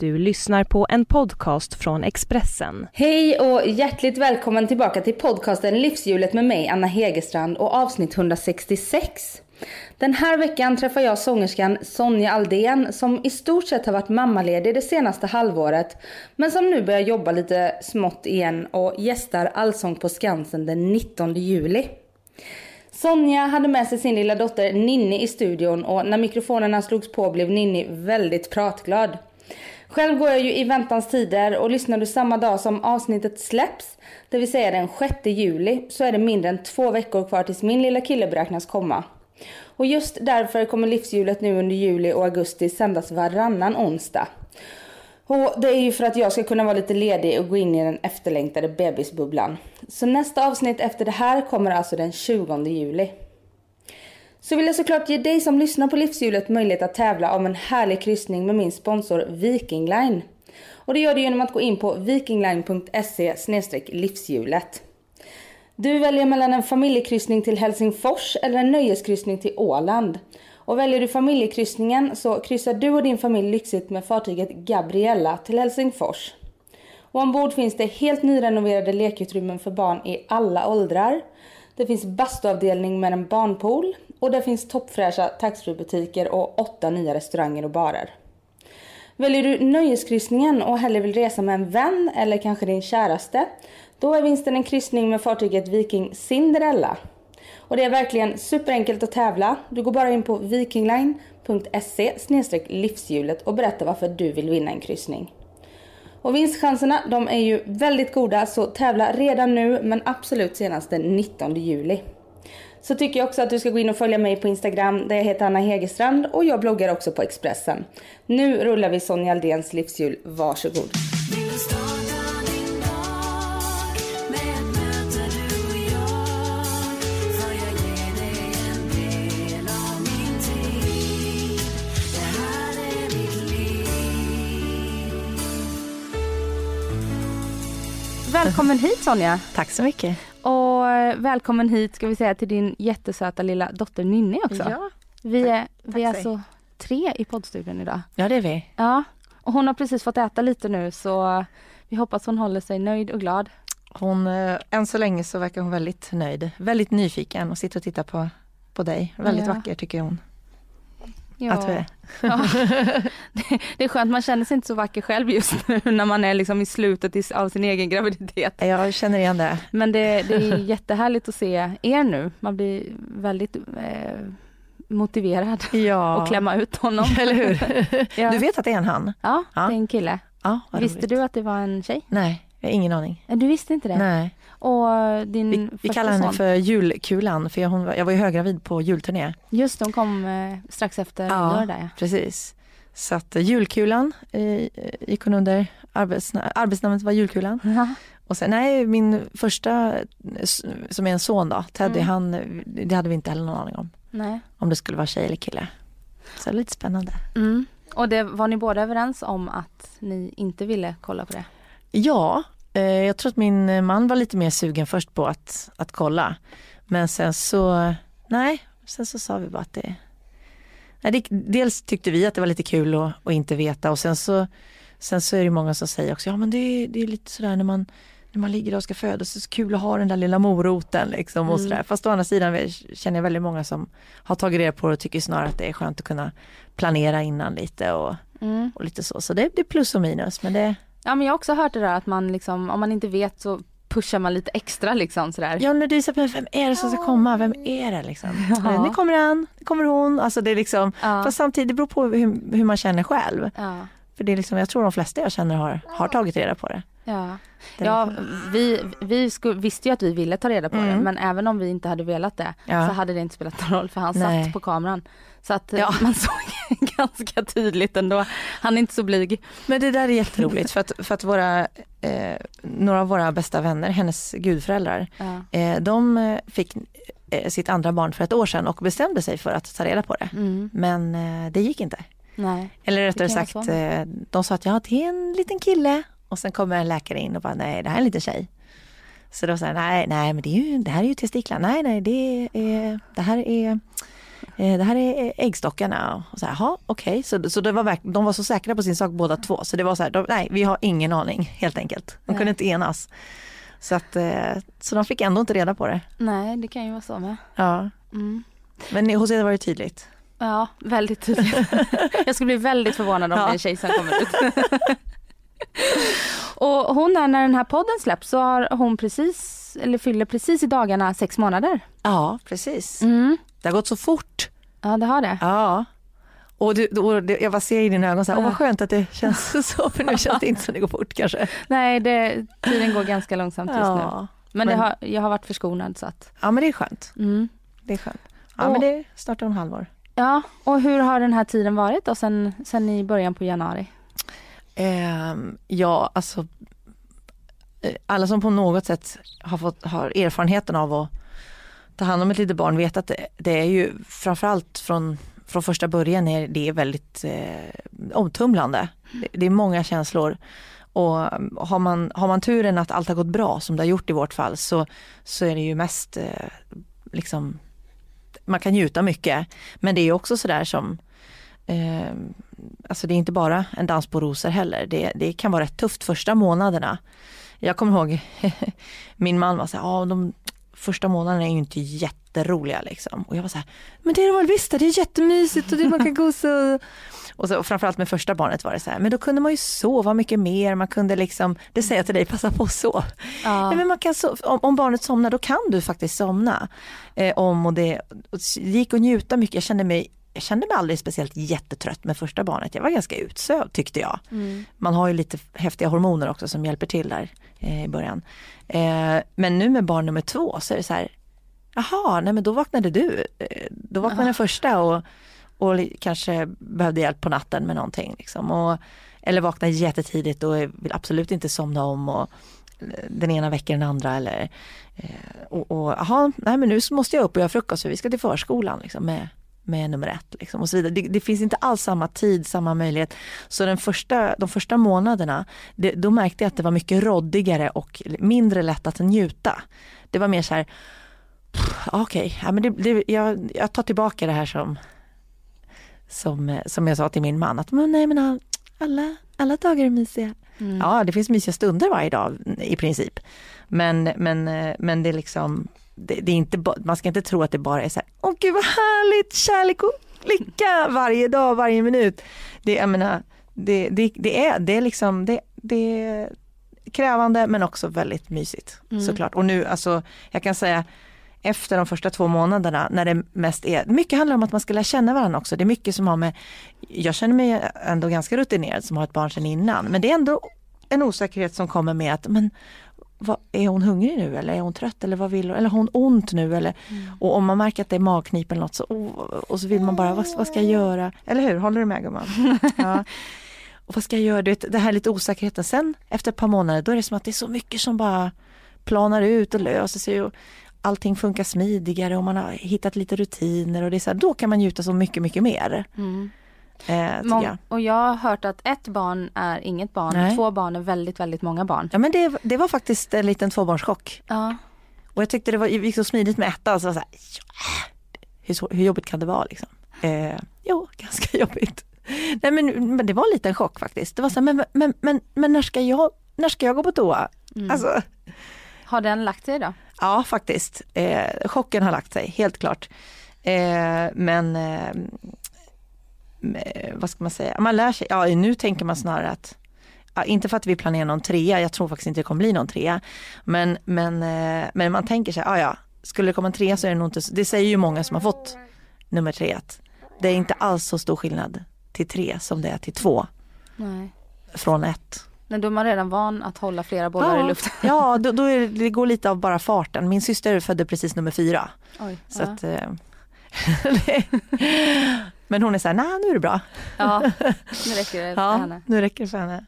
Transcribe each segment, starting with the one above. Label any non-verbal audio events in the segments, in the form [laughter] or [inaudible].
Du lyssnar på en podcast från Expressen. Hej och hjärtligt välkommen tillbaka till podcasten Livshjulet med mig Anna Hegerstrand och avsnitt 166. Den här veckan träffar jag sångerskan Sonja Aldén som i stort sett har varit mammaledig det senaste halvåret men som nu börjar jobba lite smått igen och gästar Allsång på Skansen den 19 juli. Sonja hade med sig sin lilla dotter Ninni i studion och när mikrofonerna slogs på blev Ninni väldigt pratglad. Själv går jag ju i väntans tider och lyssnar du samma dag som avsnittet släpps, det vill säga den 6 juli, så är det mindre än två veckor kvar tills min lilla kille beräknas komma. Och just därför kommer livshjulet nu under juli och augusti sändas varannan onsdag. Och det är ju för att jag ska kunna vara lite ledig och gå in i den efterlängtade bebisbubblan. Så nästa avsnitt efter det här kommer alltså den 20 juli. Så vill jag såklart ge dig som lyssnar på livshjulet möjlighet att tävla om en härlig kryssning med min sponsor Viking Line. Och det gör du genom att gå in på vikingline.se livshjulet. Du väljer mellan en familjekryssning till Helsingfors eller en nöjeskryssning till Åland. Och väljer du familjekryssningen så kryssar du och din familj lyxigt med fartyget Gabriella till Helsingfors. Och ombord finns det helt nyrenoverade lekutrymmen för barn i alla åldrar. Det finns bastuavdelning med en barnpool och där finns toppfräscha taxfreebutiker och åtta nya restauranger och barer. Väljer du nöjeskryssningen och hellre vill resa med en vän eller kanske din käraste, då är vinsten en kryssning med fartyget Viking Cinderella. Och det är verkligen superenkelt att tävla. Du går bara in på vikingline.se livshjulet och berättar varför du vill vinna en kryssning. Och vinstchanserna de är ju väldigt goda så tävla redan nu men absolut senast den 19 juli. Så tycker jag också att du ska gå in och följa mig på Instagram där jag heter Anna Hegerstrand och jag bloggar också på Expressen. Nu rullar vi Sonja Aldéns livshjul, varsågod. Välkommen hit Sonja. Tack så mycket. Och välkommen hit ska vi säga till din jättesöta lilla dotter Ninni också. Ja, vi är, tack vi är alltså tre i poddstudion idag. ja det är vi. Ja, och hon har precis fått äta lite nu så vi hoppas hon håller sig nöjd och glad. Hon, eh, än så länge så verkar hon väldigt nöjd, väldigt nyfiken och sitter och tittar på, på dig. Väldigt Ja. vacker tycker hon Ja. att du är. [laughs] Ja. Det, det är skönt, man känner sig inte så vacker själv just nu [laughs] när man är liksom i slutet av sin egen graviditet. Jag känner igen det. Men det, det är [laughs] jättehärligt att se er nu. Man blir väldigt eh, motiverad Ja, att klämma ut honom. eller hur? Ja. Du vet att det är en han? Ja, det Ja. är en kille. Ja, Visste roligt. du att det var en tjej? Nej, jag har ingen aning. Du visste inte det? Nej. Och din Vi, vi kallar henne son, för julkulan för jag, hon, jag var ju höggravid på julturné. Just hon kom eh, strax efter Ja. nyår där ja. Precis. Så att eh, julkulan eh, gick hon under, arbetsna- arbetsnamnet var julkulan. Ja. Och sen, nej, min första som är en son då, Teddy, Mm. han, det hade vi inte heller någon aning om. Nej. Om det skulle vara tjej eller kille. Så lite spännande. Mm. Och det var ni båda överens om att ni inte ville kolla på det? Ja, jag tror att min man var lite mer sugen först på att, att kolla. Men sen så, nej, sen så sa vi bara att det, nej, det dels tyckte vi att det var lite kul att, att inte veta och sen så, sen så är det många som säger också, ja men det, är- det är lite sådär när man när man ligger och ska föda så är det så kul att ha den där lilla moroten liksom och Mm. sådär. Fast å andra sidan känner jag väldigt många som har tagit reda på det och tycker snarare att det är skönt att kunna planera innan lite och, Mm. och lite så. Så det, det är plus och minus men det, Ja men jag har också hört det där att man liksom, om man inte vet så pushar man lite extra liksom sådär. Ja, när du säger men vem är det som ska komma? Vem är det liksom? [laughs] Ja. Nu kommer han, nu kommer hon. Alltså det är liksom, Ja. fast samtidigt det beror på hur, hur man känner själv. Ja. För det är liksom, jag tror de flesta jag känner har, har tagit reda på det. Ja, Det- ja vi, vi sku, visste ju att vi ville ta reda på det Mm. men även om vi inte hade velat det så hade det inte spelat någon roll för han Nej. satt på kameran. Så att Ja. man såg [laughs] ganska tydligt ändå. Han är inte så blyg. Men det där är jätteroligt för att, för att våra, eh, några av våra bästa vänner, hennes gudföräldrar, Ja. eh, de fick eh, sitt andra barn för ett år sedan och bestämde sig för att ta reda på det. Mm. Men eh, det gick inte. Nej. Eller rättare sagt, eh, de sa att ja, det är en liten kille. Och sen kommer en läkare in och bara, nej det här är en liten tjej. Så då sa nej, nej men det, är ju, det här är ju testiklar. Nej, nej, det, är, det här är det här är äggstockarna. Och så här, Jaha, okej. Så, så det var verk, de var så säkra på sin sak båda två. Så det var så här, de, nej vi har ingen aning helt enkelt. De Nej. kunde inte enas. Så, att, eh, så de fick ändå inte reda på det. Nej, det kan ju vara så med. Ja. Mm. Men hos er var det tydligt. Ja, väldigt tydligt. [laughs] Jag skulle bli väldigt förvånad om Ja. en tjej som kommer ut. [laughs] Och hon är, när den här podden släpps så har hon precis, eller fyller precis i dagarna sex månader. Ja, precis. Mm. Det har gått så fort. Ja, det har det. Ja. Och, du, och det, jag bara ser i dina ögon så här, åh vad skönt att det [laughs] känns så, för nu känns det inte som det går fort kanske. Nej, det, tiden går ganska långsamt just nu. Ja. Men, det men- har, jag har varit förskonad så att. ja, men det är skönt. Mm. Det är skönt. Ja, Och- men det är snart om halvår. Ja, och hur har den här tiden varit då sen, sen i början på januari? Ehm, ja, alltså eh, alla som på något sätt har, fått, har erfarenheten av att ta hand om ett litet barn vet att det, det är ju framförallt från, från första början är det väldigt eh, omtumlande. Det, det är många känslor. Och eh, har man, har man turen att allt har gått bra som det har gjort i vårt fall så, så är det ju mest eh, liksom man kan njuta mycket. Men det är också sådär som eh, Alltså det är inte bara en dans på rosor heller. Det, det kan vara rätt tufft första månaderna. Jag kommer ihåg [laughs] min man var så här, de första månaderna är ju inte jätteroliga liksom. Och jag var så här, men det är de väl visst, det är jättemysigt och det man kan gosa. Och, så, och framförallt med första barnet var det så här, men då kunde man ju sova mycket mer, man kunde liksom, det säger jag till dig, passa på att sova. Ja. Men man kan so- om, om barnet somnar då kan du faktiskt somna. Eh, om och det, och det gick att njuta mycket, jag kände mig jag kände mig aldrig speciellt jättetrött med första barnet. Jag var ganska utsövd tyckte jag. Mm. Man har ju lite häftiga hormoner också som hjälper till där eh, i början. Eh, men nu med barn nummer två så är det så här, jaha, nej men då vaknade du. Eh, då vaknade den första och, och kanske behövde hjälp på natten med någonting. Liksom. Och, eller vaknade jättetidigt och vill absolut inte somna om. Och, eh, den ena väcker den andra eller eh, och, och aha, nej men nu måste jag upp och göra frukost för vi ska till förskolan liksom, med, med nummer ett. Liksom, och så vidare. Det, det finns inte alls samma tid, samma möjlighet. Så den första, de första månaderna, det, då märkte jag att det var mycket råddigare och mindre lätt att njuta. Det var mer så här, okej, ja, men det, det, jag, jag tar tillbaka det här som, som, som jag sa till min man, att men, nej men all- alla, alla dagar är mysiga. Mm. Ja, det finns mysiga stunder varje dag i princip. Men, men, men det är liksom, det, det är inte, man ska inte tro att det bara är så här, åh gud vad härligt, kärlek och lycka varje dag, varje minut. Det, jag menar, det, det, det, är, det är liksom, det, det är krävande men också väldigt mysigt Mm. såklart. Och nu, alltså, jag kan säga efter de första två månaderna när det mest är, mycket handlar om att man ska lära känna varandra också. Det är mycket som har med, jag känner mig ändå ganska rutinerad som har ett barn sedan innan, men det är ändå en osäkerhet som kommer med att, men vad, är hon hungrig nu eller är hon trött eller vad vill hon, eller har hon ont nu eller, och om man märker att det är magknip eller något så, oh, och så vill man bara, vad, vad ska jag göra? Eller hur, håller du med gumman? [laughs] Ja. Och vad ska jag göra? Du vet, det här lite osäkerheten. Sen efter ett par månader då är det som att det är så mycket som bara planar ut och löser sig och allting funkar smidigare och man har hittat lite rutiner och det är så här, då kan man njuta så mycket, mycket mer. Mm. Eh, Mång- jag. och jag har hört att ett barn är inget barn, Nej. två barn är väldigt, väldigt många barn. Ja men det, det var faktiskt en liten tvåbarnschock. Ja. Och jag tyckte det var, gick så smidigt med ettan. Så var så här, ja, hur, så- hur jobbigt kan det vara liksom? Eh, jo, ganska [laughs] jobbigt. Nej men, men det var en liten chock faktiskt. Det var så här, men, men, men, men när, ska jag, när ska jag gå på toa? Mm. Alltså, Har den lagt sig då? ja faktiskt. Eh, chocken har lagt sig, helt klart. Eh, men eh, vad ska man säga, man lär sig, ja nu tänker man snarare att Ja, inte för att vi planerar någon trea, jag tror faktiskt inte det kommer bli någon trea. Men, men, eh, men man tänker sig, ja ja, skulle det komma en trea så är det nog inte, det säger ju många som har fått nummer tre att det är inte alls så stor skillnad till tre som det är till två Nej. från ett. Men då är man redan van att hålla flera bollar i luften. Ja, [laughs] då, då det, det går lite av bara farten. Min syster födde precis nummer fyra. Oj. Så ja. att, eh, [laughs] [laughs] men hon är så här, nej nu är det bra. ja, nu [laughs] räcker det för Ja, henne. nu räcker det för henne.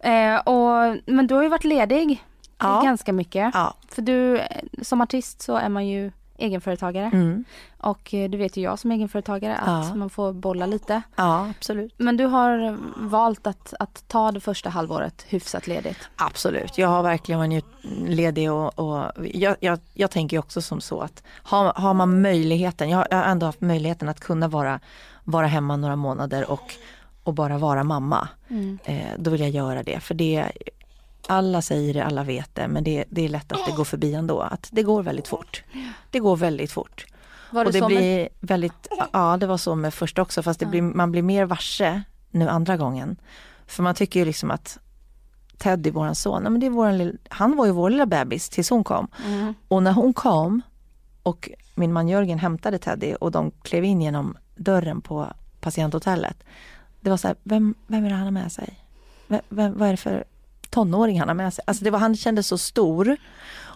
Eh, och, men du har ju varit ledig Ja. ganska mycket. Ja, För du, eh, som artist så är man ju egenföretagare. Mm. Och eh, du vet ju jag som egenföretagare att Ja. man får bolla lite. Ja, absolut. Men du har valt att, att ta det första halvåret hyfsat ledigt. Absolut, jag har verkligen varit ledig och, och jag, jag, jag tänker också som så att har, har man möjligheten, jag har, jag har ändå haft möjligheten att kunna vara, vara hemma några månader och, och bara vara mamma. Eh, då vill jag göra det för det alla säger det, alla vet det men det, det är lätt att det går förbi ändå. Att det går väldigt fort. Det går väldigt fort. Var och det så med- blir väldigt, ja det var så med första också fast det blir, man blir mer varse nu andra gången. För man tycker ju liksom att Teddy, våran son, men det är våran han var ju vår lilla bebis tills hon kom. Mm. Och när hon kom och min man Jörgen hämtade Teddy och de klev in genom dörren på patienthotellet. Det var så här, vem, vem är det han har med sig? Vem, vem, vad är det för tonåring han har med sig? Alltså det var, han kändes så stor.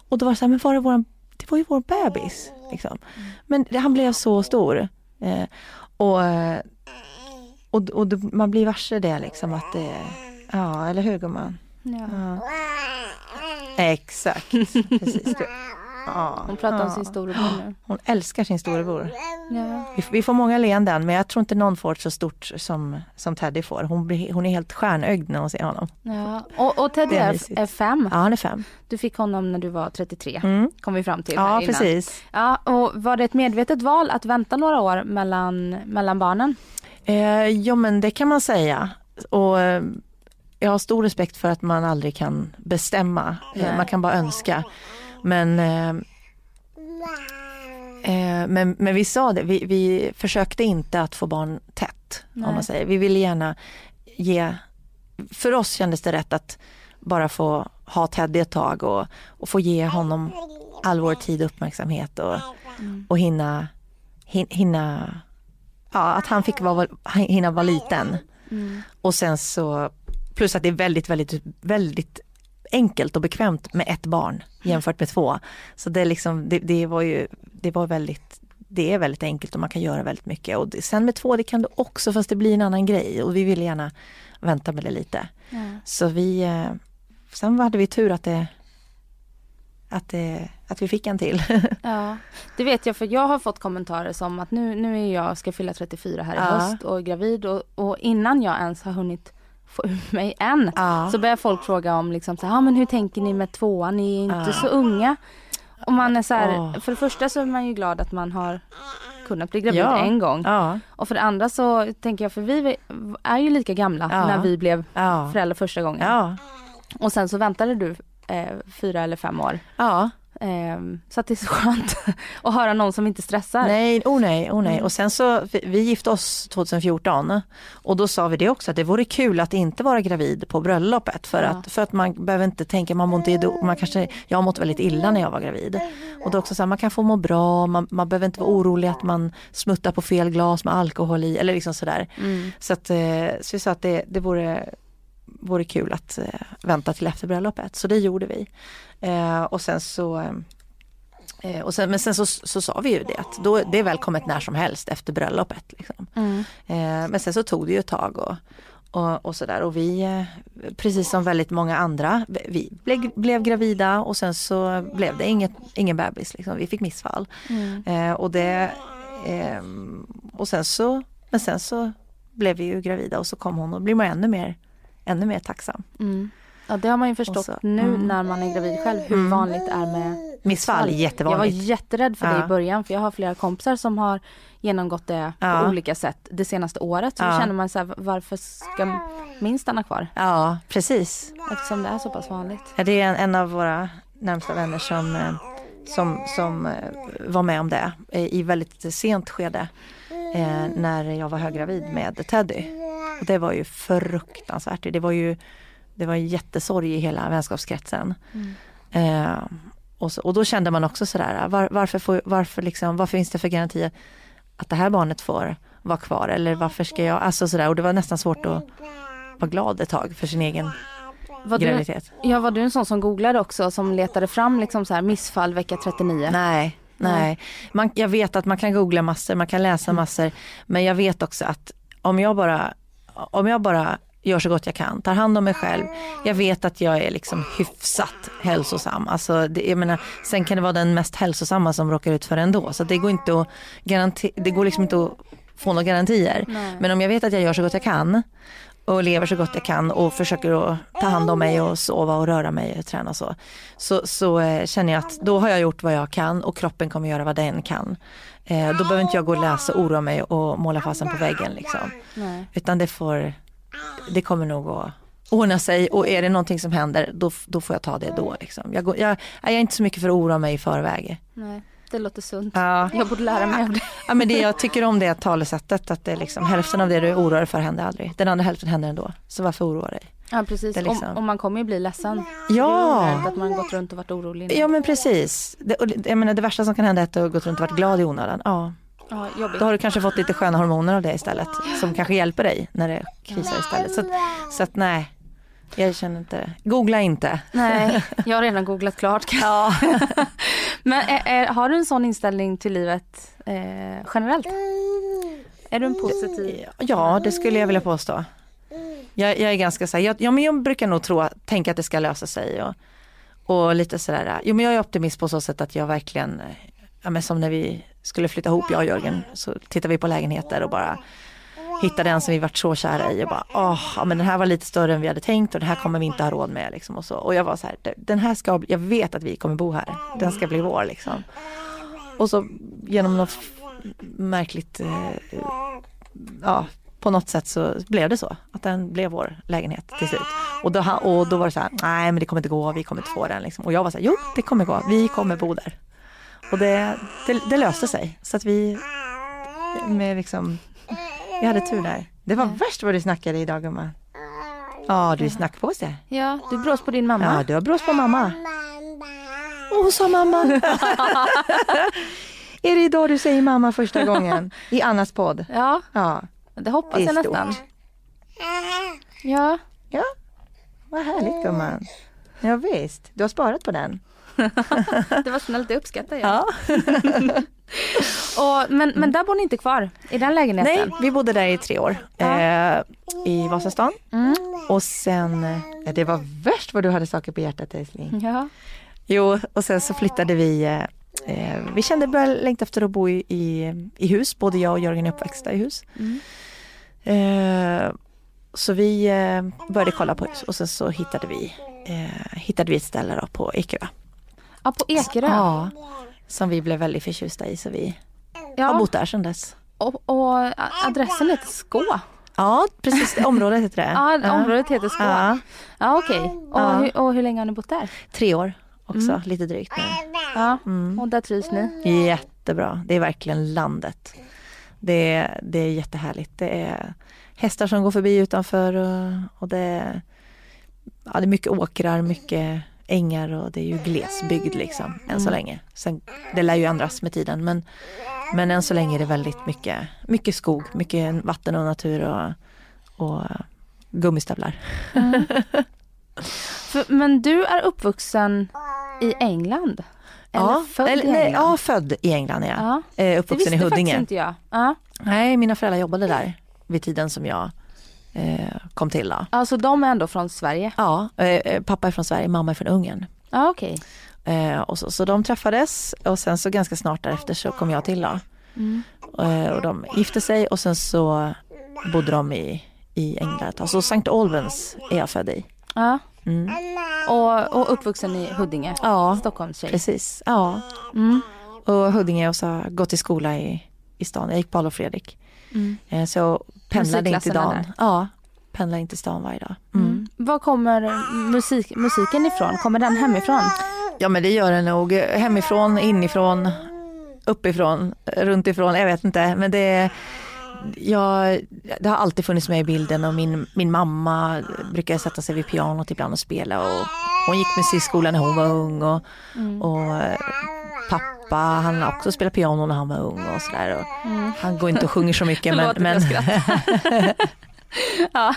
Och då var det så här, men var det våran, det var ju vår bebis. Liksom. Men det, han blev så stor. Eh, och eh, och, och då- man blir varse det liksom att det, ja eller hur gumman? Ja. Ja. Exakt, precis. Ja, Hon pratar om ja. sin storebror nu. Hon älskar sin storebror. Ja. Vi, vi får många leenden men jag tror inte någon får ett så stort som, som Teddy får. Hon, blir, hon är helt stjärnögd när hon ser honom. Ja. Och, och Teddy är är, fem. Ja, han är fem. Du fick honom när du var 33. Mm. Kom vi fram till Ja, innan. precis. Ja, och var det ett medvetet val att vänta några år mellan, mellan barnen? Eh, ja men det kan man säga. Och eh, jag har stor respekt för att man aldrig kan bestämma. Nej. man kan bara önska. Men, eh, eh, men, men vi sa det, vi, vi försökte inte att få barn tätt. Nej. Om man säger. Vi ville gärna ge, för oss kändes det rätt att bara få ha Teddy ett tag och, och få ge honom all vår tid och uppmärksamhet och, och hinna, hin- hinna ja, att han fick vara, hinna vara liten. Och sen så, plus att det är väldigt, väldigt, väldigt enkelt och bekvämt med ett barn jämfört med två. Så det, liksom, det, det var ju, det var väldigt, det är väldigt enkelt och man kan göra väldigt mycket. Och sen med två, det kan du också fast det blir en annan grej och vi ville gärna vänta med det lite. Så vi, eh, sen hade vi tur att det, att det, att vi fick en till. [laughs] Ja, det vet jag för jag har fått kommentarer som att nu, nu är jag, ska fylla 34 här i Ja. höst och är gravid och, och innan jag ens har hunnit få ur mig än Ja. så börjar folk fråga om liksom så här, ah, men hur tänker ni med tvåan, ni är inte Ja. så unga. Och man är så här, Åh. för det första så är man ju glad att man har kunnat bli gravid Ja. en gång. Ja, Och för det andra så tänker jag, för vi är ju lika gamla Ja. när vi blev föräldrar första gången. Och sen så väntade du eh, fyra eller fem år. Ehm, så att det är så skönt [laughs] att höra någon som inte stressar. Nej, oh nej, oh nej. Mm. Och sen så, vi, gifte oss 2014 och då sa vi det också att det vore kul att inte vara gravid på bröllopet för, Ja. att, för att man behöver inte tänka, man mår inte, man kanske, jag har mått väldigt illa när jag var gravid. Och då också så här, man kan få må bra, man, man behöver inte vara orolig att man smuttar på fel glas med alkohol i eller liksom sådär. Mm. Så, att, eh, så vi sa att det, det vore, vore kul att eh, vänta till efter bröllopet. Så det gjorde vi. Eh, och sen så eh, och sen, men sen så, så sa vi ju det att då, det är välkommet när som helst efter bröllopet. Liksom. Mm. Eh, men sen så tog det ju ett tag och, och, och sådär och vi, eh, precis som väldigt många andra, vi blev, blev gravida och sen så blev det inget, ingen bebis. Liksom. Vi fick missfall. Mm. Eh, och det, ehm, och sen så, men sen så blev vi ju gravida och så kom hon och blir man ännu mer, ännu mer tacksam. Mm. Ja det har man ju förstått så- nu mm. när man är gravid själv hur Mm. vanligt det är med Missfall, Jag var jättevanligt. jätterädd för det Ja. i början för jag har flera kompisar som har genomgått det Ja. på olika sätt det senaste året. Så Ja. känner man så här, varför ska min stanna kvar? Ja, precis. Eftersom det är så pass vanligt. Ja, Det är en, en av våra närmsta vänner som, eh, som, som eh, var med om det i väldigt sent skede eh, när jag var höggravid med Teddy. Och det var ju fruktansvärt. Det var ju det var jättesorg i hela vänskapskretsen. Eh, och, så, och då kände man också sådär, var, varför, får, varför, liksom, varför finns det för garanti att det här barnet får vara kvar? Eller varför ska jag, alltså sådär. Och det var nästan svårt att vara glad ett tag för sin egen Var du, graviditet. ja, var du en sån som googlade också som letade fram liksom så här missfall vecka 39? Nej, nej. Man, jag vet att man kan googla massor, man kan läsa massor. Men jag vet också att om jag bara, om jag bara gör så gott jag kan, tar hand om mig själv. Jag vet att jag är liksom hyfsat hälsosam. Alltså, det, jag menar, sen kan det vara den mest hälsosamma som råkar ut för det ändå. Så det går inte att, garanti, det går liksom inte att få några garantier. Nej. Men om jag vet att jag gör så gott jag kan och lever så gott jag kan och försöker att ta hand om mig och sova och röra mig och träna så. Så, så eh, känner jag att då har jag gjort vad jag kan och kroppen kommer göra vad den kan. Eh, då behöver inte jag gå och läsa, oroa mig och måla fasen på väggen liksom. Nej. Utan det får, det kommer nog att ordna sig och är det någonting som händer då, då får jag ta det då. Liksom. Jag, går, jag, jag är inte så mycket för att oroa mig i förväg. Nej, det låter sunt. Ja. Jag borde lära mig av det. [laughs] Ja, men det jag tycker om det talesättet att det är liksom, hälften av det du oroar dig för händer aldrig. Den andra hälften händer ändå. Så varför oroa dig? Ja precis, liksom- om, om man kommer ju bli ledsen. Ja. Det är Att man gått runt och varit orolig. innan. Ja men precis. Det, och jag menar, det värsta som kan hända är att du har gått runt och varit glad i onödan. Ja, Ja, jobbigt. då har du kanske fått lite sköna hormoner av det istället. Som kanske hjälper dig när det krisar istället. Så, så att nej, jag känner inte, googla inte. Nej, [laughs] jag har redan googlat klart. Ja. [laughs] Men är, är, har du en sån inställning till livet eh, generellt? Är du en positiv? Ja, det skulle jag vilja påstå. Jag, jag är ganska så här, jag, ja, men jag brukar nog tro, tänka att det ska lösa sig och, och lite sådär, jo men jag är optimist på så sätt att jag verkligen, eh, ja men som när vi skulle flytta ihop jag och Jörgen så tittade vi på lägenheter och bara hittade en som vi varit så kära i och bara, åh, ja men den här var lite större än vi hade tänkt och den här kommer vi inte ha råd med liksom och så. Och jag var så här, den här ska, jag vet att vi kommer bo här, den ska bli vår liksom. Och så genom något märkligt, eh, ja på något sätt så blev det så, att den blev vår lägenhet till slut. Och då, och då var det så här, nej men det kommer inte gå, vi kommer inte få den liksom. Och jag var så här, jo det kommer gå, vi kommer bo där. Och det, det, det löste sig, så att vi, med liksom, vi hade tur där. Det var värst vad du snackade idag gumman. Ja, du är snackpåse. Ja, du brås på din mamma. Ja, du har brås på mamma. Åh, sa mamma. [laughs] är det idag du säger mamma första gången i Annas podd? Ja, Ja, det hoppas Det jag nästan. stort. Ja, ja. Vad härligt gumman. Ja, visst, du har sparat på den. Det var snällt, det uppskattar jag. Ja. [laughs] Och, men, men där bor ni inte kvar? I den lägenheten? Nej, vi bodde där i tre år. Eh, I Vasastan. Mm. Och sen, eh, ja, det var värst vad du hade saker på hjärtat älskling. Ja. Jo, och sen så flyttade vi, eh, eh, vi kände började längta efter att bo i, i, i hus, både jag och Jörgen är uppväxta i hus. Mm. Eh, så vi eh, började kolla på hus och sen så hittade vi, eh, hittade vi ett ställe på Ekerö. Ja, på Ekerö. Ja, som vi blev väldigt förtjusta i så vi har Ja, bott där sedan dess. och, och adressen heter Skå. Ja, precis, området heter det. Ja, området heter Skå. Ja, Ja, okej. Och, Ja. hur, och hur länge har ni bott där? tre år också, Mm. lite drygt nu. Ja, Mm. och där trivs ni? Jättebra, det är verkligen landet. Det är, det är jättehärligt. Det är hästar som går förbi utanför och, och det, är, ja, det är mycket åkrar, mycket ängar och det är ju glesbygd liksom än så Mm. länge. Sen, det lär ju ändras med tiden men, men än så länge är det väldigt mycket, mycket skog, mycket vatten och natur och, och gummistövlar. [laughs] För, men du är uppvuxen i England? Eller ja, född eller, i nej, England? ja, född i England är jag. Ja. Eh, Det uppvuxen visste i Huddinge. faktiskt inte jag. Ja. Nej, mina föräldrar jobbade där vid tiden som jag kom till. Då. Alltså de är ändå från Sverige? Ja, eh, pappa är från Sverige, mamma är från Ungern. Okej. Eh, och så, så de träffades och sen så ganska snart därefter så kom jag till. Då. Mm. Eh, och de gifte sig och sen så bodde de i, i England ett tag. Så St. Albans är jag född i. Ja. Mm. Och, och uppvuxen i Huddinge? Ja, Stockholmstjej? precis. Ja. Mm. Och Huddinge och så gått i skola i, i stan. Jag gick på Adolf Fredrik. Mm. Eh, så pendlade in till Musikklasserna dagen. där. Ja, pendlade in till stan varje dag. Mm. Mm. Var kommer musik, musiken ifrån? Kommer den hemifrån? Ja men det gör det nog. Hemifrån, inifrån, uppifrån, runt ifrån, jag vet inte. Men det, jag, det har alltid funnits med i bilden och min, min mamma brukar sätta sig vid pianot ibland och spela. Och hon gick musikskola när hon var ung och, Mm. och eh, pappa han har också spelat piano när han var ung och sådär. Och Mm. Han går inte och sjunger så mycket [laughs] men, men [laughs] Ja.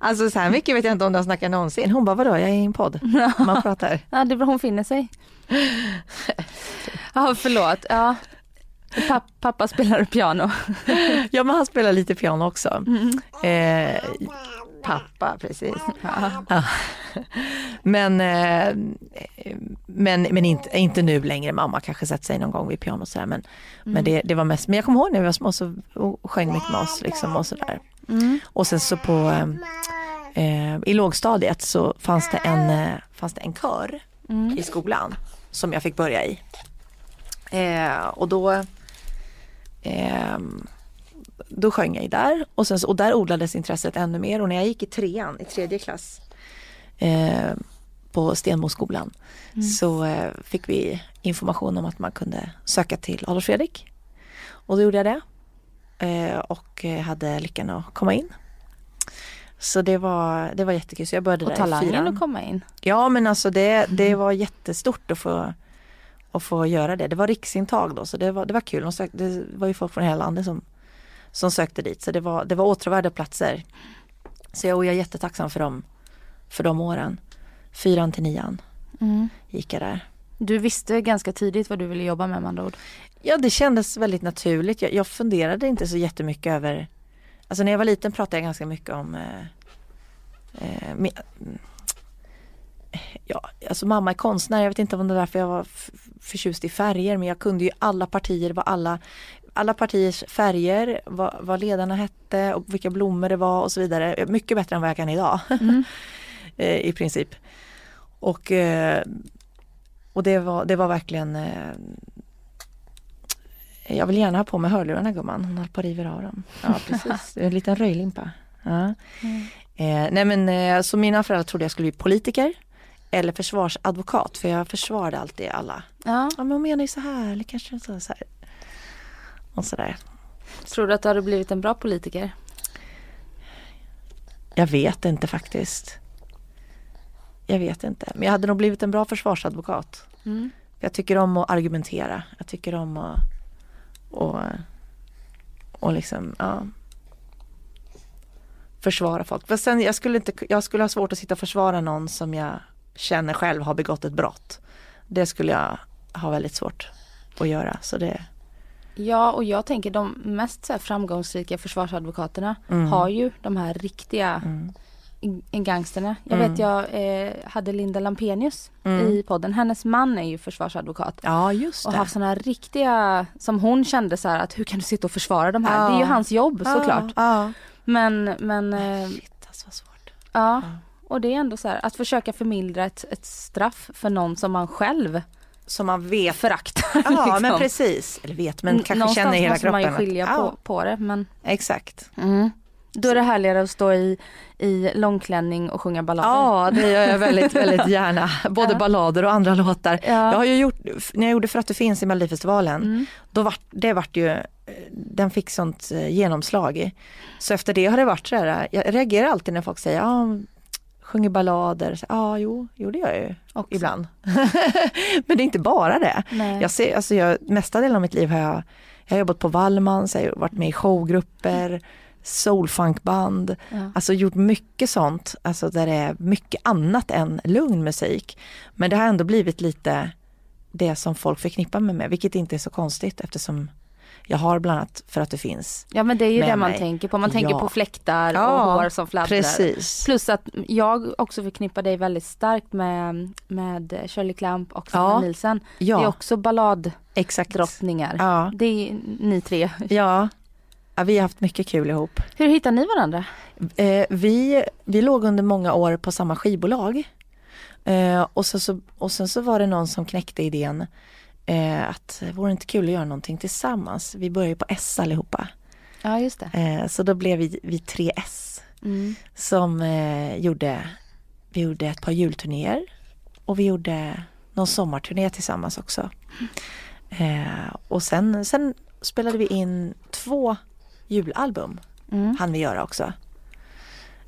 alltså så här mycket vet jag inte om de snackar någonsin. Hon bara vadå jag är i en podd, [laughs] man pratar. ja, det är bra hon finner sig. Ja, förlåt. Ja. Papp, pappa spelar piano. ja men han spelar lite piano också. Eh, pappa, precis. Ja. Men, eh, men, men inte, inte nu längre, mamma kanske sätter sig någon gång vid pianot sådär. Men, men det, det var mest, men jag kommer ihåg när vi var små så och sjöng mycket med oss liksom och sådär. Och sen så på eh, i lågstadiet så fanns det en, eh, fanns det en kör i skolan som jag fick börja i. Eh, och då ehm, då sjöng jag där och, sen, och där odlades intresset ännu mer och när jag gick i trean, i tredje klass eh, på Stenmoskolan så eh, fick vi information om att man kunde söka till Adolf Fredrik. Och då gjorde jag det eh, och eh, hade lyckan att komma in. Så det var, det var jättekul. Så jag började Och där i talangen fyran. att komma in. Ja men alltså det, det var jättestort att få, att få göra det. Det var riksintag då så det var, det var kul. Det var ju folk från hela landet som, som sökte dit så det var, det var åtråvärda platser. Så jag, och jag är jättetacksam för dem, för de åren. Fyran till nian gick jag där. Du visste ganska tidigt vad du ville jobba med med andra ord. Ja det kändes väldigt naturligt. Jag, jag funderade inte så jättemycket över Alltså när jag var liten pratade jag ganska mycket om eh, eh, mm, Ja, alltså mamma är konstnär, jag vet inte om det var därför jag var förtjust i färger men jag kunde ju alla partier, vad alla alla partiers färger, vad, vad ledarna hette och vilka blommor det var och så vidare. Mycket bättre än vad jag kan idag. [laughs] Eh, I princip. Och, eh, och det, var, det var verkligen eh, jag vill gärna ha på mig hörlurarna gumman, hon håller på att riva av dem. Ja precis, [laughs] en liten röjlimpa. Ja. Eh, nej men så mina föräldrar trodde jag skulle bli politiker eller försvarsadvokat för jag försvarade alltid alla. Ja. Ja men hon menar ju så här, eller kanske så här. Och sådär. Tror du att du hade blivit en bra politiker? Jag vet inte faktiskt. Jag vet inte, men jag hade nog blivit en bra försvarsadvokat. Mm. Jag tycker om att argumentera. Jag tycker om att och, och liksom, ja. Försvara folk. För sen, jag, skulle inte, jag skulle ha svårt att sitta och försvara någon som jag känner själv har begått ett brott. Det skulle jag ha väldigt svårt att göra. Så det, Ja, och jag tänker de mest så framgångsrika försvarsadvokaterna Mm. har ju de här riktiga mm. gangsterna. Jag vet jag eh, hade Linda Lampenius i podden. Hennes man är ju försvarsadvokat. ja just Och det. haft sådana här riktiga, som hon kände så här att hur kan du sitta och försvara de här? Ja. Det är ju hans jobb såklart. Ja, Men, men eh. Shit alltså vad svårt. ja. Och det är ändå så här att försöka förmildra ett, ett straff för någon som man själv Som man vet. föraktar. Ja liksom. men precis. Eller vet men kanske Någonstans känner i hela måste kroppen. man ju skilja att, på, ja, på det. Men Exakt. mm. då är det härligare att stå i, i långklänning och sjunga ballader. Ja, det gör jag väldigt, [laughs] väldigt gärna. Både ballader och andra låtar. Ja. Jag har ju gjort, när jag gjorde För att du finns i Melodifestivalen, Mm. då vart, det vart ju, den fick sånt eh, genomslag. Så efter det har det varit så här, jag reagerar alltid när folk säger, ja, sjunger ballader. Ja, jo, jo det gör jag ju Också. ibland. [laughs] Men det är inte bara det. Nej. Jag ser, alltså jag, mesta delen av mitt liv har jag, jag har jobbat på Wallmans, jag har varit med i showgrupper, soulfunkband, Ja. alltså gjort mycket sånt, alltså där det är mycket annat än lugn musik. Men det har ändå blivit lite det som folk förknippar mig med, vilket inte är så konstigt eftersom jag har bland annat för att det finns. Ja men det är ju det man mig. tänker på. Man tänker Ja. på fläktar Ja, och hår som fladdrar. Precis. Plus att jag också förknippar dig väldigt starkt med, med Shirley Clamp och Sanna Ja. Nielsen. Ja. Det är också balladdrottningar. Ja. Det är ni tre. Ja. ja, vi har haft mycket kul ihop. Hur hittar ni varandra? Eh, vi, vi låg under många år på samma skivbolag. Eh, och, så, så, och sen så var det någon som knäckte idén eh, att vore det inte kul att göra någonting tillsammans. Vi började ju på S allihopa. Ja just det. Eh, så då blev vi, vi 3S Mm. som eh, gjorde, vi gjorde ett par julturnéer och vi gjorde någon sommarturné tillsammans också. Eh, och sen, sen spelade vi in två julalbum, Mm. hann vi göra också.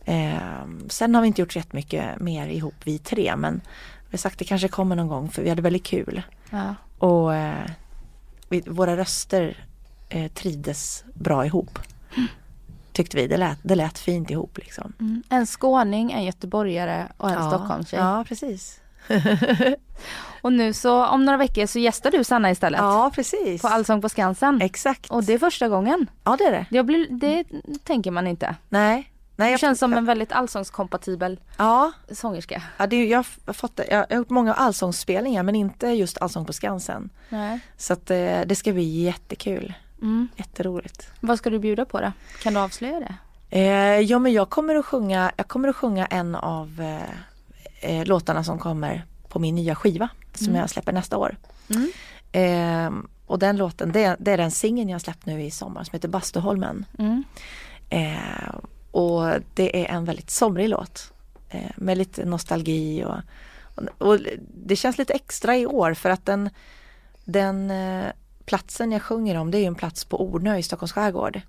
Eh, sen har vi inte gjort så jättemycket mer ihop vi tre men vi har sagt det kanske kommer någon gång för vi hade väldigt kul. Ja. Och eh, vi, våra röster eh, trivdes bra ihop. Tyckte vi, det lät, det lät fint ihop liksom. Mm. En skåning, en göteborgare och en Stockholmstjej. Ja, precis. [laughs] Och nu så om några veckor så gästar du Sanna istället. Ja, precis. På Allsång på Skansen. Exakt. Och det är första gången. Ja, det är det. Det, blir, det tänker man inte. Nej. Nej, jag, känns som en väldigt allsångskompatibel ja, sångerska. ja det, är- jag, har fått, jag har gjort många allsångsspelningar men inte just Allsång på Skansen. Nej. Så att, eh, det ska bli jättekul. Mm. Jätteroligt. Vad ska du bjuda på då? Kan du avslöja det? Eh, ja men jag kommer att sjunga, jag kommer att sjunga en av eh, eh, låtarna som kommer på min nya skiva som jag släpper nästa år. Mm. Eh, och den låten, det, det är den singeln jag släppt nu i sommar som heter Bastuholmen. Mm. Och det är en väldigt somrig låt eh, med lite nostalgi och, och det känns lite extra i år för att den, den eh, platsen jag sjunger om det är ju en plats på Ornö i Stockholms skärgård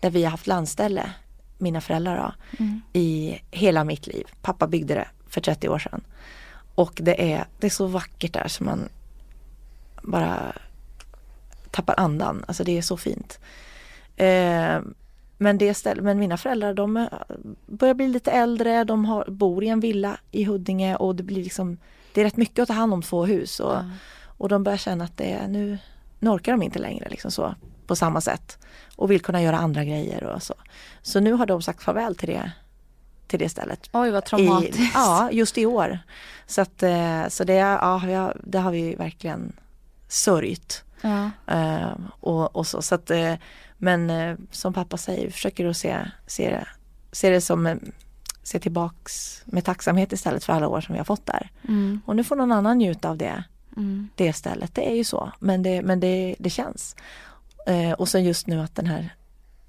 där vi har haft landställe, mina föräldrar då, Mm. i hela mitt liv. Pappa byggde det för 30 år sedan. Och det är, det är så vackert där som man bara tappar andan. Alltså det är så fint. Eh, men, det ställ, men mina föräldrar de eh, börjar bli lite äldre, de har, bor i en villa i Huddinge och det blir liksom Det är rätt mycket att ta hand om två hus och, Ja. och de börjar känna att det är, nu, nu orkar de inte längre liksom så på samma sätt och vill kunna göra andra grejer och så. Så nu har de sagt farväl till det, till det stället. Oj vad I, traumatiskt. ja, just i år. Så, att, eh, så det, ja, det har vi verkligen sörjt. Ja. Eh, och, och så, så att, men eh, som pappa säger, vi försöker att se, se, det, se det som, eh, se tillbaks med tacksamhet istället för alla år som vi har fått där. Mm. Och nu får någon annan njuta av det, Mm. det stället. Det är ju så, men det, men det, det känns. Eh, och sen just nu att den här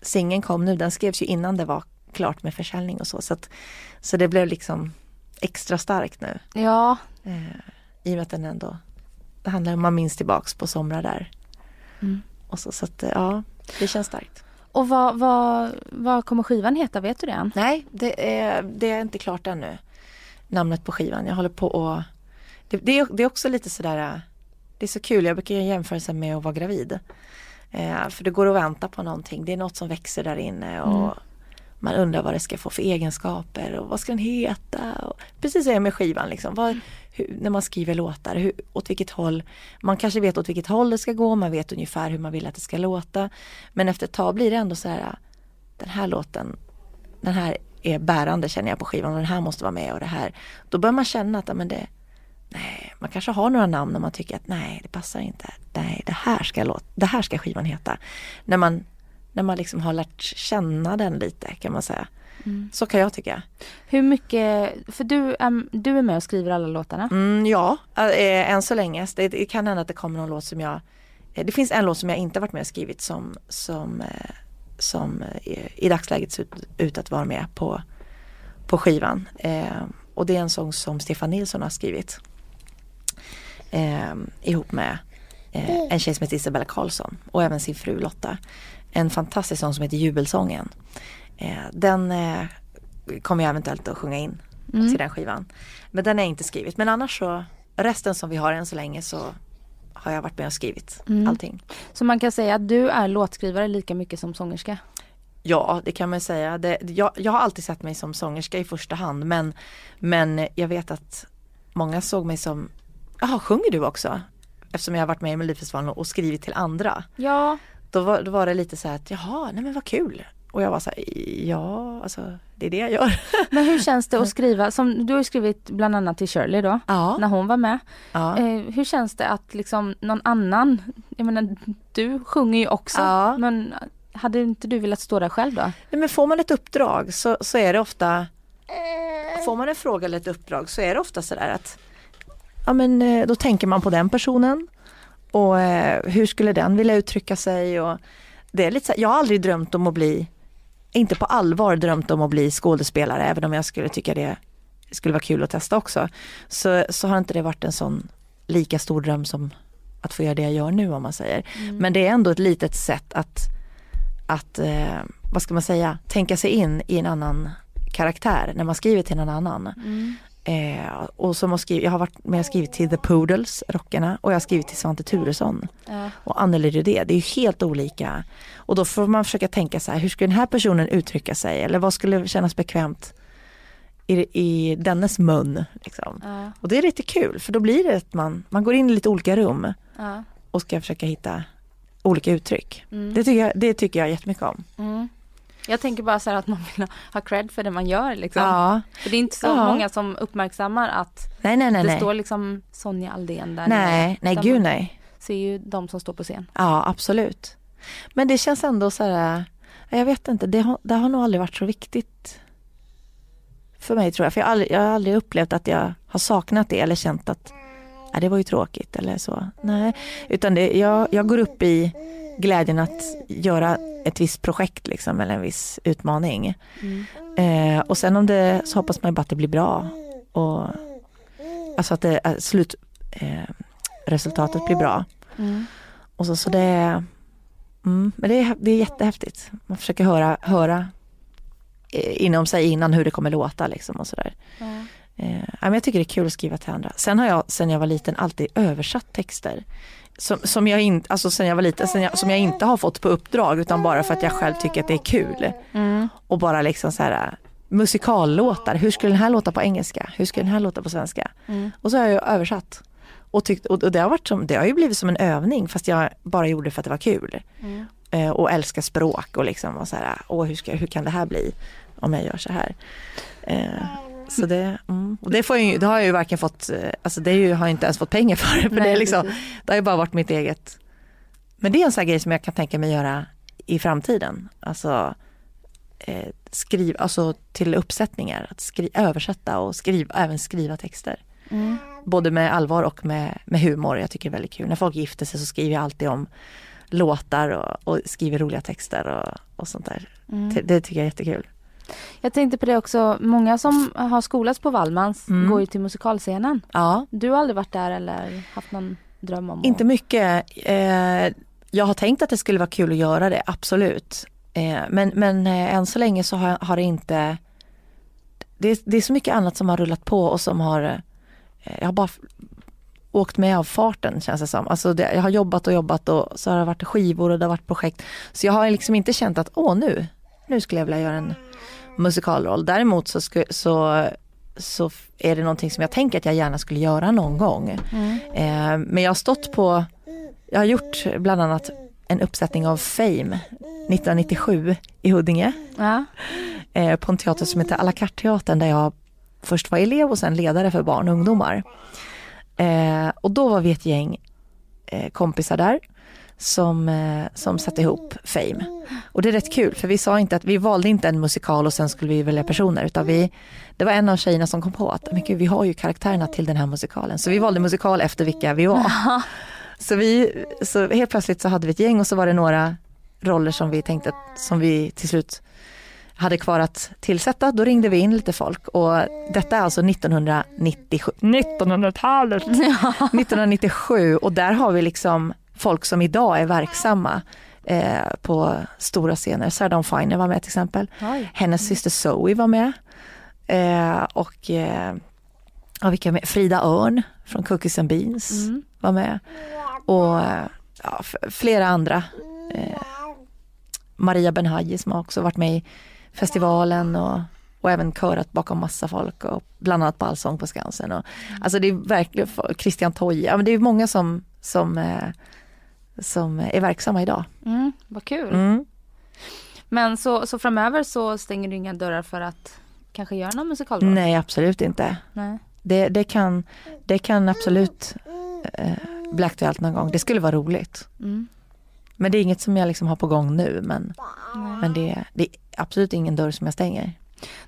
singeln kom nu, den skrevs ju innan det var klart med försäljning och så. Så, att, så det blev liksom extra starkt nu. Ja. Eh, I och med att den ändå, det handlar om man minns tillbaks på somrar där. Mm. Och så, så att eh, ja, det känns starkt. Och vad, vad, vad kommer skivan heta? Vet du det än? Nej, det är, det är inte klart ännu. Namnet på skivan. Jag håller på och det, det, är, det är också lite sådär Det är så kul, jag brukar göra jämförelser med att vara gravid. Eh, för det går att vänta på någonting. Det är något som växer där inne och Mm. Man undrar vad det ska få för egenskaper och vad ska den heta. Och, precis är det med skivan liksom. Vad, hur, när man skriver låtar, hur, åt vilket håll. Man kanske vet åt vilket håll det ska gå, man vet ungefär hur man vill att det ska låta. Men efter ett tag blir det ändå så här, den här låten, den här är bärande känner jag på skivan och den här måste vara med och det här. Då börjar man känna att men det, nej, man kanske har några namn när man tycker att nej, det passar inte. Nej, det här ska, låt, det här ska skivan heta. När man, när man liksom har lärt känna den lite kan man säga. Så kan jag tycka. Hur mycket, för du, är- du är med och skriver alla låtarna. Mm, ja, äh, än så länge. Det, det kan hända att det kommer någon låt som jag eh, Det finns en låt som jag inte varit med och skrivit som, som, eh, som i dagsläget ser ut att vara med på, på skivan. Eh, och det är en sång som Stefan Nilsson har skrivit. Eh, ihop med eh, en tjej som heter Isabella Karlsson och även sin fru Lotta. En fantastisk sång som heter Jubelsången. Eh, den eh, kommer jag eventuellt att sjunga in Mm. till den skivan. Men den är inte skrivit. Men annars så, resten som vi har än så länge så har jag varit med och skrivit Mm. allting. Så man kan säga att du är låtskrivare lika mycket som sångerska. Ja, det kan man säga. Det, jag, jag har alltid sett mig som sångerska i första hand men, men jag vet att många såg mig som, jaha, sjunger du också? Eftersom jag har varit med i Melodifestivalen och, och skrivit till andra. Ja. Då var, då var det lite så här att, jaha, nej men vad kul. Och jag var så här, ja, alltså det är det jag gör. [laughs] Men hur känns det att [laughs] skriva, som du har skrivit bland annat till Shirley då, Ja, när hon var med. ja. Eh, hur känns det att liksom någon annan, jag menar du sjunger ju också, Ja. men hade inte du velat stå där själv då? Nej, men får man ett uppdrag så, så är det ofta Får man en fråga eller ett uppdrag så är det ofta sådär att Ja men eh, då tänker man på den personen och eh, hur skulle den vilja uttrycka sig och det är lite så, jag har aldrig drömt om att bli inte på allvar drömt om att bli skådespelare även om jag skulle tycka det skulle vara kul att testa också. Så, så har inte det varit en sån lika stor dröm som att få göra det jag gör nu om man säger. Men det är ändå ett litet sätt att att, eh, vad ska man säga, tänka sig in i en annan karaktär när man skriver till någon annan. Eh, och som har skrivit, jag har varit med och skrivit till The Poodles, rockarna, och jag har skrivit till Svante Thuresson Ja. och Anneli Rydé. Det är ju helt olika. Och då får man försöka tänka så här, hur skulle den här personen uttrycka sig? Eller vad skulle kännas bekvämt i, i dennes mun. Liksom. Ja, Och det är lite kul för då blir det att man, man går in i lite olika rum ja. och ska försöka hitta olika uttryck. Mm. Det, tycker jag, det tycker jag jättemycket om. Mm. Jag tänker bara så här att man vill ha cred för det man gör liksom. Ja, För det är inte så Ja. många som uppmärksammar att nej nej nej. det nej. står liksom Sonja Aldén där Nej, nej gud nej. ser ju de som står på scen. Ja absolut. Men det känns ändå så här, jag vet inte, det har, det har nog aldrig varit så viktigt för mig tror jag. För jag har aldrig, jag har aldrig upplevt att jag har saknat det eller känt att ja, det var ju tråkigt eller så. Nej, utan det, jag, jag går upp i glädjen att göra ett visst projekt liksom, eller en viss utmaning. Eh, och sen om det, så hoppas man ju bara att det blir bra. Och, alltså att det, är slut, eh, resultatet blir bra. Mm. Och så, så det, mm, men det är, det är jättehäftigt. Man försöker höra, höra eh, inom sig innan hur det kommer låta liksom och sådär. Ja. Eh, men jag tycker det är kul att skriva till andra. Sen har jag sen jag var liten alltid översatt texter. Som, som, jag, in, alltså sen jag var liten, sen jag, som jag inte har fått på uppdrag utan bara för att jag själv tycker att det är kul. Mm. Och bara liksom så här äh, musikallåtar, hur skulle den här låta på engelska? Hur skulle den här låta på svenska? Mm. Och så har jag översatt. Och, tyckt, och, det, har varit som, det har ju blivit som en övning fast jag bara gjorde det för att det var kul. Mm. Eh, och älskar språk och liksom och så här, åh hur, ska, hur kan det här bli om jag gör så här? Eh, så det, mm. och det, får jag, det har jag ju varken fått, eh, alltså det ju, har jag inte ens fått pengar för. för det, Nej, är liksom, precis. det har ju bara varit mitt eget. Men det är en sån här grej som jag kan tänka mig göra i framtiden. Alltså, eh, skriv, alltså till uppsättningar, att skri, översätta och skriva, även skriva texter. Mm. Både med allvar och med, med humor. Jag tycker det är väldigt kul. När folk gifter sig så skriver jag alltid om låtar och, och skriver roliga texter och, och sånt där. Mm. Det, det tycker jag är jättekul. Jag tänkte på det också, många som har skolats på Wallmans Mm. går ju till musikalscenen. Ja, Du har aldrig varit där eller haft någon dröm om inte att... mycket. Eh, jag har tänkt att det skulle vara kul att göra det, absolut. Eh, men men eh, än så länge så har, har det inte det är, det är så mycket annat som har rullat på och som har eh, Jag har bara åkt med av farten känns det som. Alltså det, jag har jobbat och jobbat och så har det varit skivor och det har varit projekt. Så jag har liksom inte känt att åh nu, nu skulle jag vilja göra en musikalroll. Däremot så, sku, så, så är det någonting som jag tänker att jag gärna skulle göra någon gång. Mm. Eh, men jag har stått på, jag har gjort bland annat en uppsättning av Fame 1997 i Huddinge Ja. eh, på en teater som heter à la carte teatern där jag först var elev och sen ledare för barn och ungdomar. Eh, och då var vi ett gäng eh, kompisar där som, eh, som satte ihop Fame. Och det är rätt kul för vi sa inte att vi valde inte en musikal och sen skulle vi välja personer utan vi, det var en av tjejerna som kom på att men gud, vi har ju karaktärerna till den här musikalen. Så vi valde musikal efter vilka vi var. Så, vi, så helt plötsligt så hade vi ett gäng och så var det några roller som vi tänkte att, som vi till slut hade kvar att tillsätta. Då ringde vi in lite folk och detta är alltså 1997. 1900-talet! 1997 och där har vi liksom folk som idag är verksamma eh, på stora scener. Sarah Dawn Finer var med till exempel. Oj. Hennes syster Zoe var med. Eh, och eh, ja, vilka med? Frida Örn från Cookies and Beans Mm. var med. Och eh, ja, flera andra. Eh, Maria Benhaji som har också varit med i festivalen och, och även körat bakom massa folk och bland annat på Allsång på Skansen. Och, Alltså det är verkligen Christian Toje, ja, men det är många som, som, eh, som är verksamma idag. Mm, vad kul. Mm. Men så, så framöver så stänger du inga dörrar för att kanske göra någon musikalroll? Nej absolut inte. Nej. Det, det, kan, det kan absolut eh, bli aktuellt någon gång. Det skulle vara roligt. Mm. Men det är inget som jag liksom har på gång nu. Men, Nej. men det, det är absolut ingen dörr som jag stänger.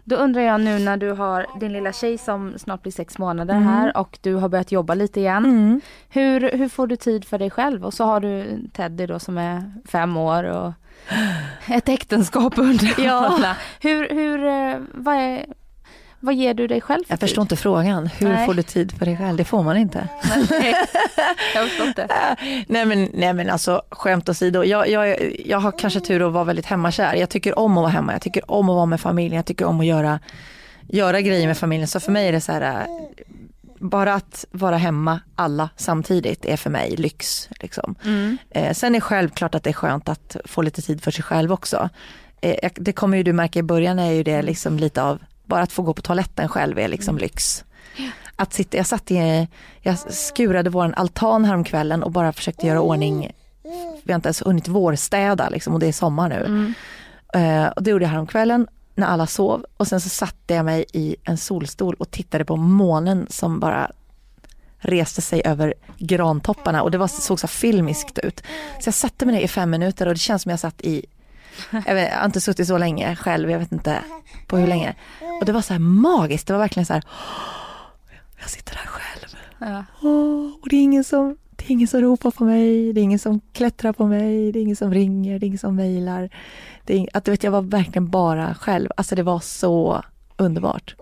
Då undrar jag nu när du har din lilla tjej som snart blir sex månader Mm. här och du har börjat jobba lite igen. Hur, hur får du tid för dig själv? Och så har du Teddy då som är fem år och ett äktenskap under Ja. Hur, hur, eh, vad, är, vad ger du dig själv för Jag förstår tid? inte frågan. Hur Nej. får du tid för dig själv? Det får man inte. [laughs] Nej, jag förstår inte. [laughs] Nej men, nej men alltså skämt åsido. Jag, jag, jag har kanske tur att vara väldigt hemmakär. Jag tycker om att vara hemma. Jag tycker om att vara med familjen. Jag tycker om att göra, göra grejer med familjen. Så för mig är det så här. äh, Bara att vara hemma alla samtidigt är för mig lyx. Liksom. Mm. Eh, sen är självklart att det är skönt att få lite tid för sig själv också. Eh, det kommer ju du märka i början är ju det liksom lite av Bara att få gå på toaletten själv är liksom lyx. Att sitta, jag satt i, jag skurade vår altan häromkvällen och bara försökte göra ordning. Vi har inte ens hunnit vårstäda liksom, och det är sommar nu. Eh, och det gjorde jag häromkvällen när alla sov och sen så satte jag mig i en solstol och tittade på månen som bara reste sig över grantopparna och det var, såg så filmiskt ut. Så jag satte mig ner i fem minuter och det känns som jag satt i, jag, vet, jag har inte suttit så länge själv, jag vet inte på hur länge. Och det var så här magiskt, det var verkligen så här, jag sitter här själv. Ja. Åh, och det är, ingen som, det är ingen som ropar på mig, det är ingen som klättrar på mig, det är ingen som ringer, det är ingen som mejlar. Att, du vet, jag var verkligen bara själv. Alltså det var så underbart.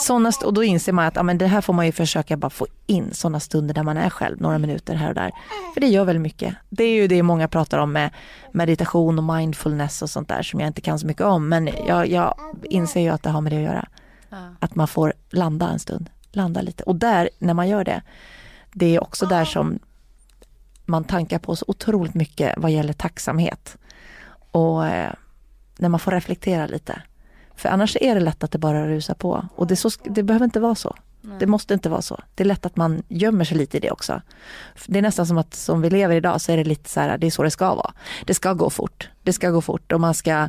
Såna och då inser man att ja, men det här får man ju försöka bara få in sådana stunder där man är själv, några minuter här och där. För det gör väldigt mycket. Det är ju det många pratar om med meditation och mindfulness och sånt där som jag inte kan så mycket om. Men jag, jag inser ju att det har med det att göra. Att man får landa en stund, landa lite. Och där, när man gör det, det är också där som man tankar på så otroligt mycket vad gäller tacksamhet. Och eh, när man får reflektera lite. För annars är det lätt att det bara rusar på. Och det, så, det behöver inte vara så. Det måste inte vara så. Det är lätt att man gömmer sig lite i det också. Det är nästan som att som vi lever idag så är det lite så här, det är så det ska vara. Det ska gå fort. Det ska gå fort och man ska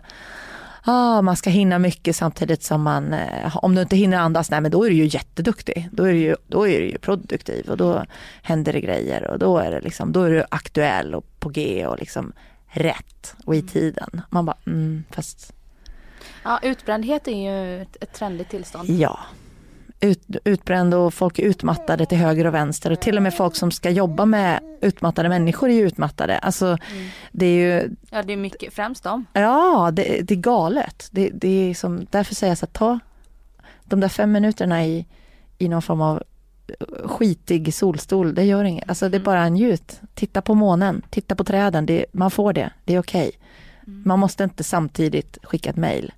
Ah, man ska hinna mycket samtidigt som man, eh, om du inte hinner andas, nej men då är du ju jätteduktig. Då är du ju, då är du ju produktiv och då händer det grejer och då är det liksom, då är du aktuell och på G och liksom rätt och i tiden. Man bara, mm, fast ja, utbrändhet är ju ett, trendigt tillstånd. ja. Ut, utbränd och folk är utmattade till höger och vänster och till och med folk som ska jobba med utmattade människor är utmattade. Alltså det är ju, Ja, det är mycket, främst dem. Ja, det, det är galet. Det, det är som, därför säger jag så här, ta de där fem minuterna i, i någon form av eh, skitig solstol, det gör inget. Alltså det är bara njut. Titta på månen, titta på träden, det, man får det, det är okej. Man måste inte samtidigt skicka ett mejl.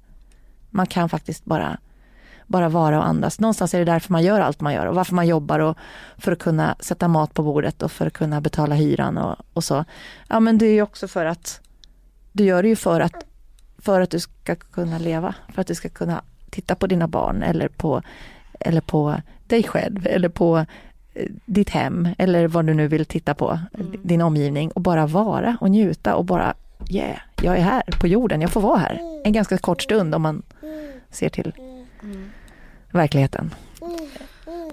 Man kan faktiskt bara, bara vara och andas. Någonstans är det därför man gör allt man gör och varför man jobbar och för att kunna sätta mat på bordet och för att kunna betala hyran och, och så. Ja men det är ju också för att du gör det ju för att, för att du ska kunna leva, för att du ska kunna titta på dina barn eller på, eller på dig själv eller på eh, ditt hem eller vad du nu vill titta på, din omgivning och bara vara och njuta och bara yeah, jag är här på jorden, jag får vara här. En ganska kort stund om man ser till verkligheten.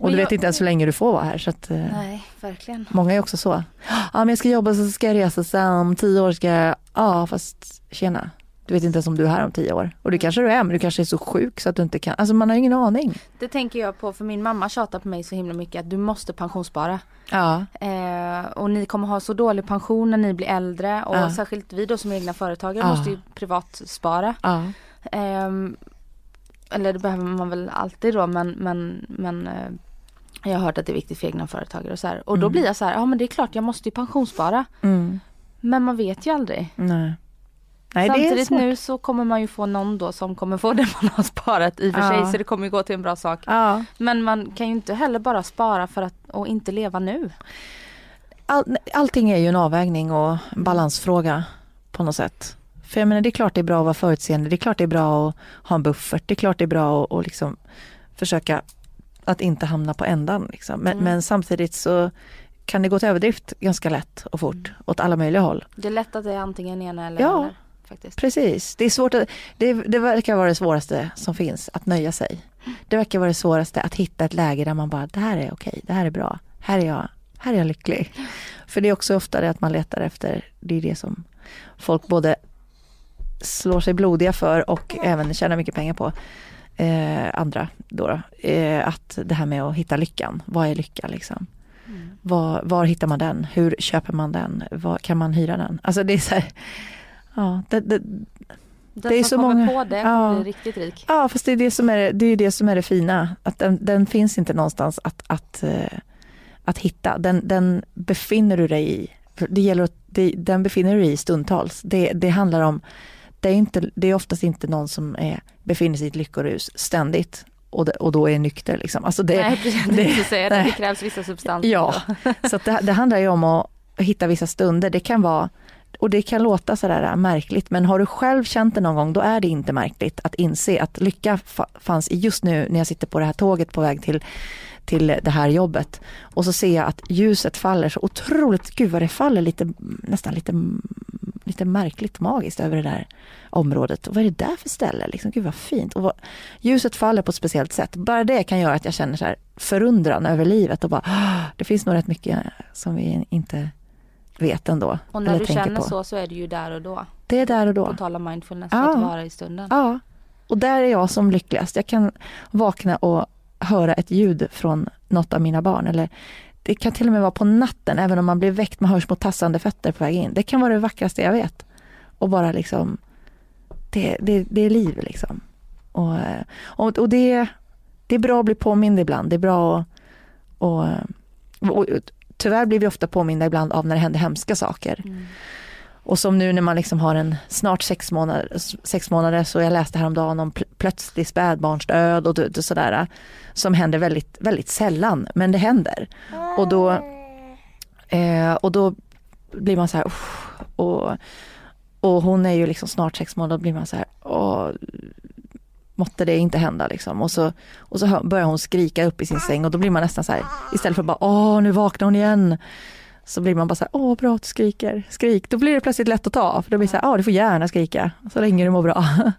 Och du Men vet jag- inte ens hur länge du får vara här så att eh, Nej, verkligen. Många är också så. Ja men jag ska jobba så ska jag resa sen om tio år ska jag, ja fast tjena. Du vet inte ens om du är här om tio år. Och det kanske du är men du kanske är så sjuk så att du inte kan, alltså man har ingen aning. Det tänker jag på för min mamma tjatar på mig så himla mycket att du måste pensionsspara. Ja. Eh, och ni kommer ha så dålig pension när ni blir äldre och Ja. särskilt vi då som egna företagare Ja. måste ju privatspara. Ja. Ehm, eller det behöver man väl alltid då men, men, men eh, jag har hört att det är viktigt för egna företagare och så här. Och då blir jag så här, ja men det är klart jag måste ju pensionsspara. Mm. Men man vet ju aldrig. Nej. Nej det är Samtidigt nu så kommer man ju få någon då som kommer få [laughs] det man har sparat i och för Ja. sig så det kommer gå till en bra sak. Ja. Men man kan ju inte heller bara spara för att och inte leva nu. All, allting är ju en avvägning och en balansfråga på något sätt. För jag menar det är klart det är bra att vara förutseende, det är klart det är bra att ha en buffert, det är klart det är bra att, att liksom försöka att inte hamna på ändan. Liksom. Men, Mm. men samtidigt så kan det gå till överdrift ganska lätt och fort åt alla möjliga håll. Det är lätt att det är antingen ena eller Ja. eller, faktiskt. Precis, det är svårt att, det, det verkar vara det svåraste som finns, att nöja sig. Det verkar vara det svåraste att hitta ett läge där man bara, det här är okej, det här är bra, här är jag, här är jag lycklig. För det är också ofta det att man letar efter, det är det som folk både slår sig blodiga för och även tjänar mycket pengar på. Eh, andra då, då eh, att det här med att hitta lyckan, vad är lycka liksom? Var, var hittar man den? Hur köper man den? Var, kan man hyra den? Alltså det är så här, ja, det, det, Den Det är som så kommer många- på det Ja. blir riktigt rik. Ja, fast det är det som är det, är det, som är det fina. Att den, den finns inte någonstans att, att, eh, att hitta. Den, den befinner du dig i. Det gäller att, det, den befinner du dig i stundtals. Det, det handlar om, det är, inte, det är oftast inte någon som är, befinner sig i ett lyckorus ständigt och, det, och då är nykter. Liksom. Alltså det, Nej precis, det- det, det, säga krävs vissa substanser. Ja, så det, det handlar ju om att hitta vissa stunder. Det kan vara och det kan låta sådär äh, märkligt, men har du själv känt det någon gång, då är det inte märkligt att inse att lycka fanns just nu när jag sitter på det här tåget på väg till, till det här jobbet. Och så ser jag att ljuset faller så otroligt, gud vad det faller lite, nästan lite, lite märkligt magiskt över det där området. Och vad är det där för ställe? Liksom, gud vad fint. Och vad, ljuset faller på ett speciellt sätt. Bara det kan göra att jag känner så här förundran över livet och bara, det finns nog rätt mycket som vi inte vet ändå. Och när du känner på. så så är det ju där och då. Det är där och då. På tal om mindfulness, ja. att vara i stunden. Ja, och där är jag som lyckligast. Jag kan vakna och höra ett ljud från något av mina barn. Eller det kan till och med vara på natten, även om man blir väckt, man hör små tassande fötter på väg in. Det kan vara det vackraste jag vet. Och bara liksom, det, det, det är liv liksom. Och, och, och det, det är bra att bli påmind ibland. Det är bra att och, och, tyvärr blir vi ofta påminda ibland av när det händer hemska saker. Mm. Och som nu när man liksom har en snart sex månader, sex månader så jag läste häromdagen om pl plötslig spädbarnsdöd och, och sådär. Som händer väldigt, väldigt sällan, men det händer. Och då, eh, och då blir man så här, och, och hon är ju liksom snart sex månader, då blir man så här, åh, måtte det inte hända liksom. Och så, och så börjar hon skrika upp i sin säng och då blir man nästan så här, istället för bara åh nu vaknar hon igen. Så blir man bara så här, åh bra att du skriker, skrik. Då blir det plötsligt lätt att ta, för då blir det så här, ja du får gärna skrika, så länge du mår bra. Mm.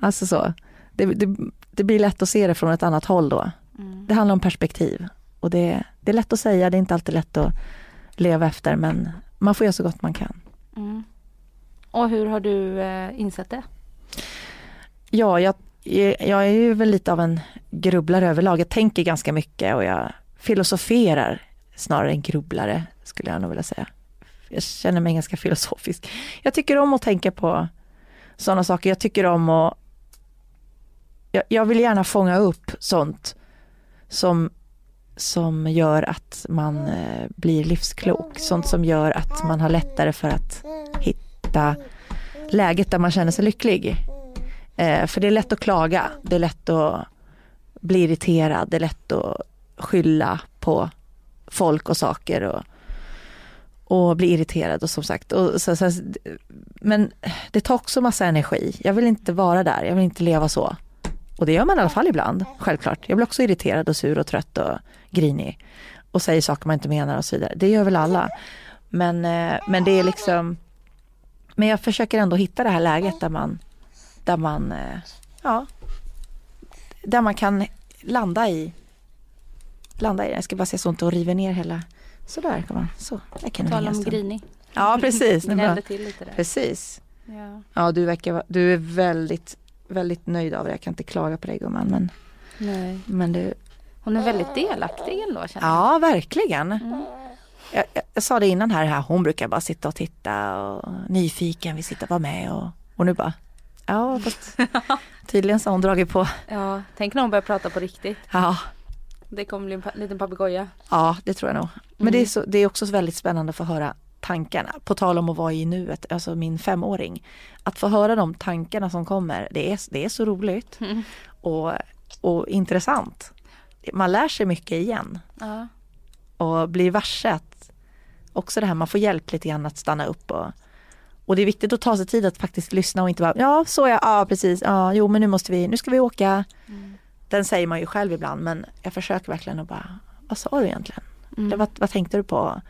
Alltså så, det, det, det, blir lätt att se det från ett annat håll då. Mm. Det handlar om perspektiv. Och det, det är lätt att säga, det är inte alltid lätt att leva efter, men man får göra så gott man kan. Mm. Och hur har du eh, insett det? Ja, jag, Eh, jag är ju väl lite av en grubblare överlag. Jag tänker ganska mycket och jag filosoferar snarare än grubblare skulle jag nog vilja säga. Jag känner mig ganska filosofisk. Jag tycker om att tänka på sådana saker. Jag tycker om att jag, jag vill gärna fånga upp sånt som, som gör att man eh, blir livsklok. Sånt som gör att man har lättare för att hitta läget där man känner sig lycklig. Eh, för det är lätt att klaga, det är lätt att bli irriterad, det är lätt att skylla på folk och saker och, och bli irriterad och som sagt. Och så, så, men det tar också massa energi. Jag vill inte vara där, jag vill inte leva så. Och det gör man i alla fall ibland, självklart. Jag blir också irriterad och sur och trött och grinig. Och säger saker man inte menar och så vidare. Det gör väl alla. Men, eh, men det är liksom Men jag försöker ändå hitta det här läget där man där man, eh, ja, där man kan landa i, landa i, jag ska bara se så inte och river ner hela, sådär kan man, så. Där kan Tala om grinig. Ja precis. [laughs] Gnällde till lite där. Precis. Ja, ja du, verkar, du är väldigt, väldigt nöjd av det, jag kan inte klaga på dig gumman men, Nej. men du Hon är väldigt delaktig ändå känner jag. Ja verkligen. Mm. Jag, jag, jag, sa det innan här, här, hon brukar bara sitta och titta och nyfiken, vill sitta och vara med och, och nu bara Ja, fast tydligen så har hon dragit på. Ja, tänk när hon börjar prata på riktigt. Ja. Det kommer bli en liten papegoja. Ja, det tror jag nog. Men mm. det, är så, det är också väldigt spännande att få höra tankarna. På tal om att vara i nuet, alltså min femåring. Att få höra de tankarna som kommer, det är, det är så roligt mm. och, och intressant. Man lär sig mycket igen. Ja. Och blir varse att också det här, man får hjälp lite grann att stanna upp och och det är viktigt att ta sig tid att faktiskt lyssna och inte bara, ja så är ja precis, ja jo men nu måste vi, nu ska vi åka. Mm. Den säger man ju själv ibland men jag försöker verkligen att bara, vad sa du egentligen? Mm. vad, vad tänkte du på?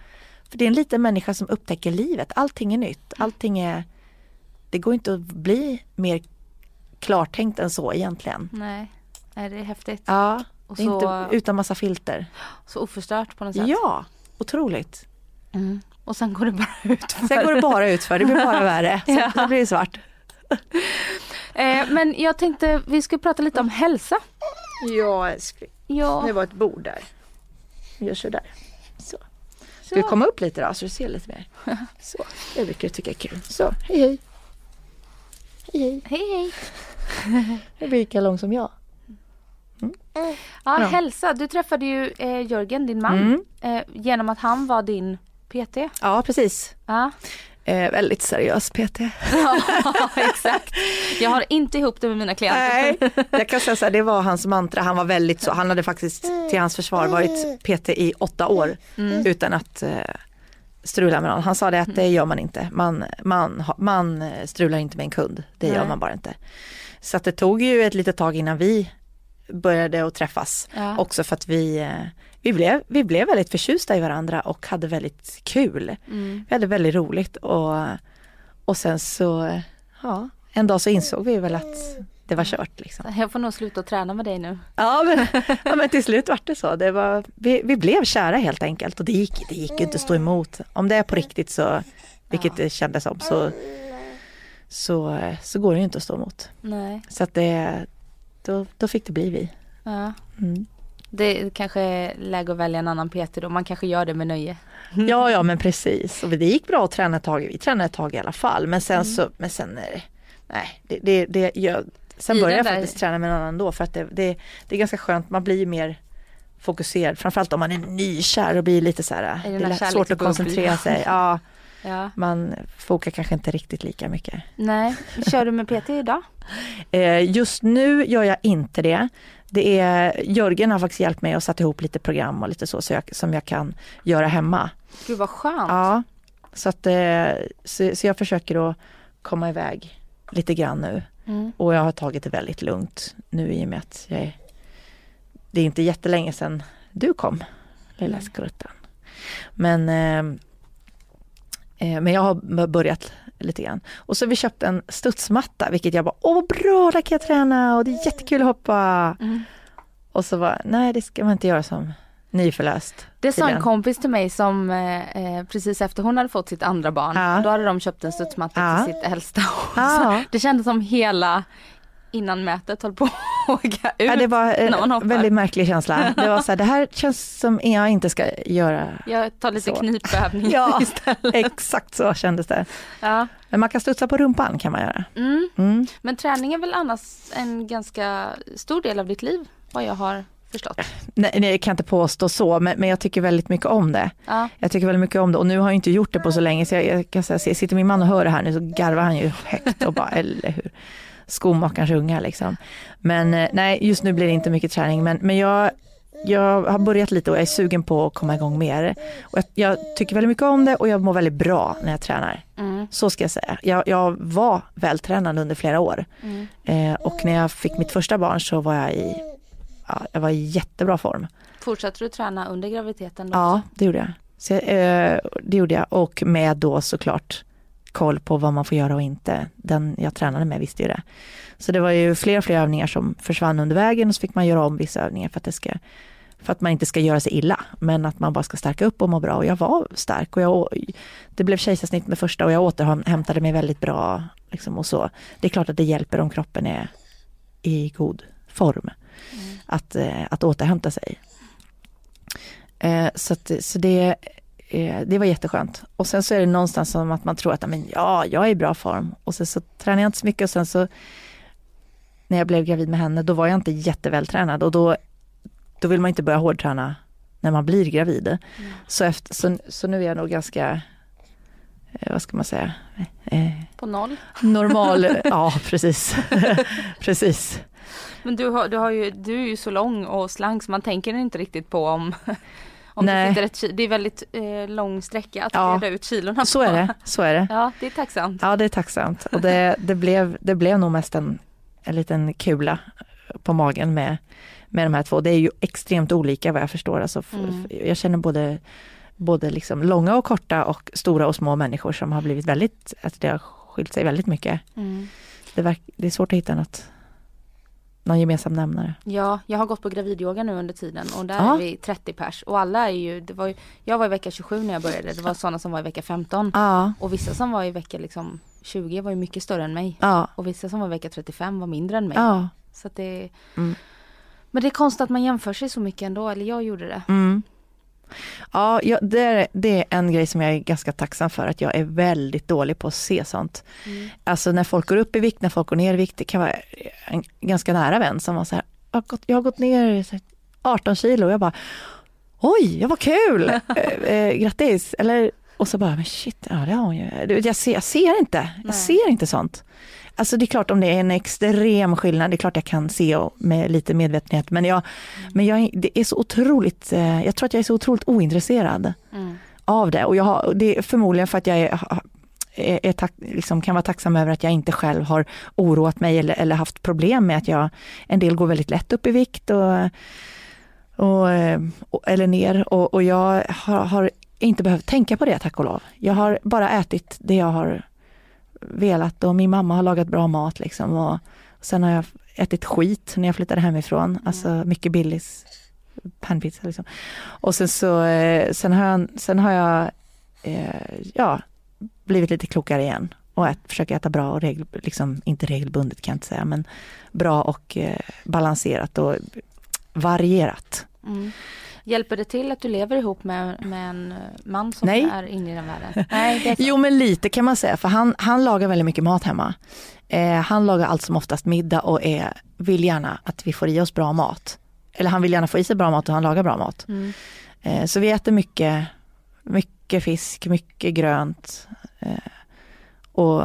För det är en liten människa som upptäcker livet, allting är nytt, allting är, det går inte att bli mer klartänkt än så egentligen. Nej, Nej det är häftigt. Ja, och det så, inte utan massa filter. Så oförstört på något sätt. Ja, otroligt. Mm. Och sen går det bara [laughs] ut för. Sen går det bara ut för. det blir bara [laughs] värre. Sen ja. blir det svart. [laughs] eh, men jag tänkte vi ska prata lite om hälsa. Ja älskling. Ja. Det var ett bord där. Gör sådär. Så. Ska vi komma upp lite då så du ser lite mer? Så, det brukar du tycka är kul. Så, hej hej. Hej hej. Hej hej. Du blir lika lång som jag. Mm. Ja, ja, hälsa. Du träffade ju eh, Jörgen, din man, mm. eh, genom att han var din PT? Ja precis. Ja. Eh, väldigt seriös PT. [laughs] ja exakt. Jag har inte ihop det med mina klienter. Nej, jag kan säga så här, det var hans mantra. Han var väldigt så, han hade faktiskt till hans försvar varit PT i åtta år mm. utan att eh, strula med någon. Han sa det att det gör man inte. Man, man, man strular inte med en kund. Det gör Nej. man bara inte. Så att det tog ju ett litet tag innan vi började att träffas. Ja. Också för att vi, eh, vi, blev, vi blev väldigt förtjusta i varandra och hade väldigt kul. Mm. Vi hade väldigt roligt och, och sen så, ja, en dag så insåg vi väl att det var kört liksom. Jag får nog sluta träna med dig nu. Ja men, ja, men till slut var det så. Det var, vi, vi blev kära helt enkelt och det gick, det gick ju inte att stå emot. Om det är på riktigt så, vilket det kändes som, så, så, så går det ju inte att stå emot. Nej. Så att det, då, då fick det bli vi. Ja. Mm. Det kanske är läge att välja en annan PT då. Man kanske gör det med nöje. [laughs] Ja, ja men precis. Och det gick bra att träna ett tag. Vi tränade ett tag i alla fall. Men sen så, men sen är nej, det, det, det jag, sen I började jag där- faktiskt träna med en annan då för att det, det, det är ganska skönt. Man blir mer fokuserad. Framförallt om man är nykär och blir lite så här, det är svårt att koncentrera sig. Ja, Ja. man fokar kanske inte riktigt lika mycket. Nej. [laughs] Kör du med PT idag? Eh, just nu gör jag inte det. Det är, Jörgen har faktiskt hjälpt mig att sätta ihop lite program och lite så, så jag, som jag kan göra hemma. Gud vad skönt. Ja, så, att, eh, så, så jag försöker att komma iväg lite grann nu. Mm. Och jag har tagit det väldigt lugnt nu i och med att jag är, det är inte jättelänge sedan du kom, lilla skrutten. Men, eh, men jag har börjat lite grann. Och så har vi köpt en studsmatta, vilket jag bara, åh vad bra, där kan jag träna och det är jättekul att hoppa. Mm. Och så bara, nej det ska man inte göra som nyförlöst. Det sa en kompis till mig som eh, eh, precis efter hon hade fått sitt andra barn, Ja. då hade de köpt en studsmatta Ja. till sitt äldsta. Ja. Det kändes som hela innan mötet höll på att åka ut. Ja, det var en hoppar. väldigt märklig känsla. Det var så här, det här [laughs] känns som jag inte ska göra. Jag tar lite Så. knipövning [laughs] Ja. [laughs] istället. Exakt så kändes det. Ja. Men man kan studsa på rumpan kan man göra. Mm. Mm. Men träning är väl annars en ganska stor del av ditt liv, vad jag har förstått. Nej, nej, jag kan inte påstå så, men, men jag tycker väldigt mycket om det. Ja. Jag tycker väldigt mycket om det och nu har jag inte gjort det på så länge så jag, jag kan säga, sitter min man och hör det här nu så garvar han ju högt och bara, eller hur, skomakarens unga liksom. Men eh, nej, just nu blir det inte mycket träning, men, men jag, jag har börjat lite och jag är sugen på att komma igång mer. Och jag, jag tycker väldigt mycket om det och jag mår väldigt bra när jag tränar. Mm. Så ska jag säga. Jag, jag var vältränad under flera år. Mm. Eh, och när jag fick mitt första barn så var jag i, ja, jag var i jättebra form. Fortsatte du träna under graviditeten? Då? Ja, det gjorde jag. Så, eh, det gjorde jag och med då såklart koll på vad man får göra och inte. Den jag tränade med visste ju det. Så det var ju fler och fler övningar som försvann under vägen och så fick man göra om vissa övningar för att, det ska, för att man inte ska göra sig illa. Men att man bara ska stärka upp och må bra. Och jag var stark och jag, det blev kejsarsnitt med första och jag återhämtade mig väldigt bra. Liksom och så. Det är klart att det hjälper om kroppen är i god form. Att, eh, att återhämta sig. Eh, så att, så det, eh, det var jätteskönt. Och sen så är det någonstans som att man tror att men, ja, jag är i bra form. Och sen så tränar jag inte så mycket och sen så när jag blev gravid med henne, då var jag inte jättevältränad och då, då vill man inte börja hårdträna när man blir gravid. Så, efter, så, så nu är jag nog ganska, eh, vad ska man säga, eh, På noll? normal, [laughs] ja precis. [laughs] precis. Men du, har, du, har ju, du är ju så lång och slank så man tänker inte riktigt på om, om det Nej. sitter ett Det är väldigt eh, lång sträcka att Ja. reda ut kilorna Så på. är det, så är det. Ja, det är tacksamt. Ja, det är tacksamt. Och det, det, blev, det blev nog mest en, en liten kula på magen med, med de här två. Det är ju extremt olika vad jag förstår. Alltså, Mm. Jag känner både, både liksom långa och korta och stora och små människor som har blivit väldigt, att det har skilt sig väldigt mycket. Mm. Det, verk, det är svårt att hitta något, någon gemensam nämnare. Ja, jag har gått på gravidyoga nu under tiden och där Ja. är vi 30 pers och alla är ju, det var ju, jag var i vecka 27 när jag började, det var sådana som var i vecka 15 Ja, och vissa som var i vecka liksom 20 var ju mycket större än mig ja, och vissa som var i vecka 35 var mindre än mig. Så det, Mm. Men det är konstigt att man jämför sig så mycket ändå, eller jag gjorde det. Mm. Ja, jag, det, är, det är en grej som jag är ganska tacksam för, att jag är väldigt dålig på att se sånt. Mm. Alltså när folk går upp i vikt, när folk går ner i vikt, det kan vara en ganska nära vän som var så här, jag har gått, jag har gått ner så här 18 kilo och jag bara, oj, ja, vad kul, [laughs] eh, eh, grattis, eller, och så bara, men shit, ja det har hon ju, jag ser, jag ser inte, Nej. jag ser inte sånt. Alltså det är klart om det är en extrem skillnad, det är klart jag kan se och med lite medvetenhet, men jag, men jag, det är så otroligt, eh, jag tror att jag är så otroligt ointresserad Mm. av det. Och jag har, det är förmodligen för att jag är, är, är tack, liksom kan vara tacksam över att jag inte själv har oroat mig eller, eller haft problem med att jag, en del går väldigt lätt upp i vikt och, och, eller ner och, och jag har, har inte behövt tänka på det tack och lov. Jag har bara ätit det jag har velat och min mamma har lagat bra mat liksom och sen har jag ätit skit när jag flyttade hemifrån, mm. alltså mycket Billys panpizza liksom. Och sen så, eh, sen har jag, sen har jag eh, ja, blivit lite klokare igen och ät, försöker äta bra och regel, liksom, inte regelbundet kan jag inte säga, men bra och eh, balanserat och varierat. Mm. Hjälper det till att du lever ihop med, med en man som Nej. är inne i den världen? [laughs] Nej, jo men lite kan man säga, för han, han lagar väldigt mycket mat hemma. Eh, han lagar allt som oftast middag och är, vill gärna att vi får i oss bra mat. Eller han vill gärna få i sig bra mat och han lagar bra mat. Mm. Eh, så vi äter mycket, mycket fisk, mycket grönt. Eh, och,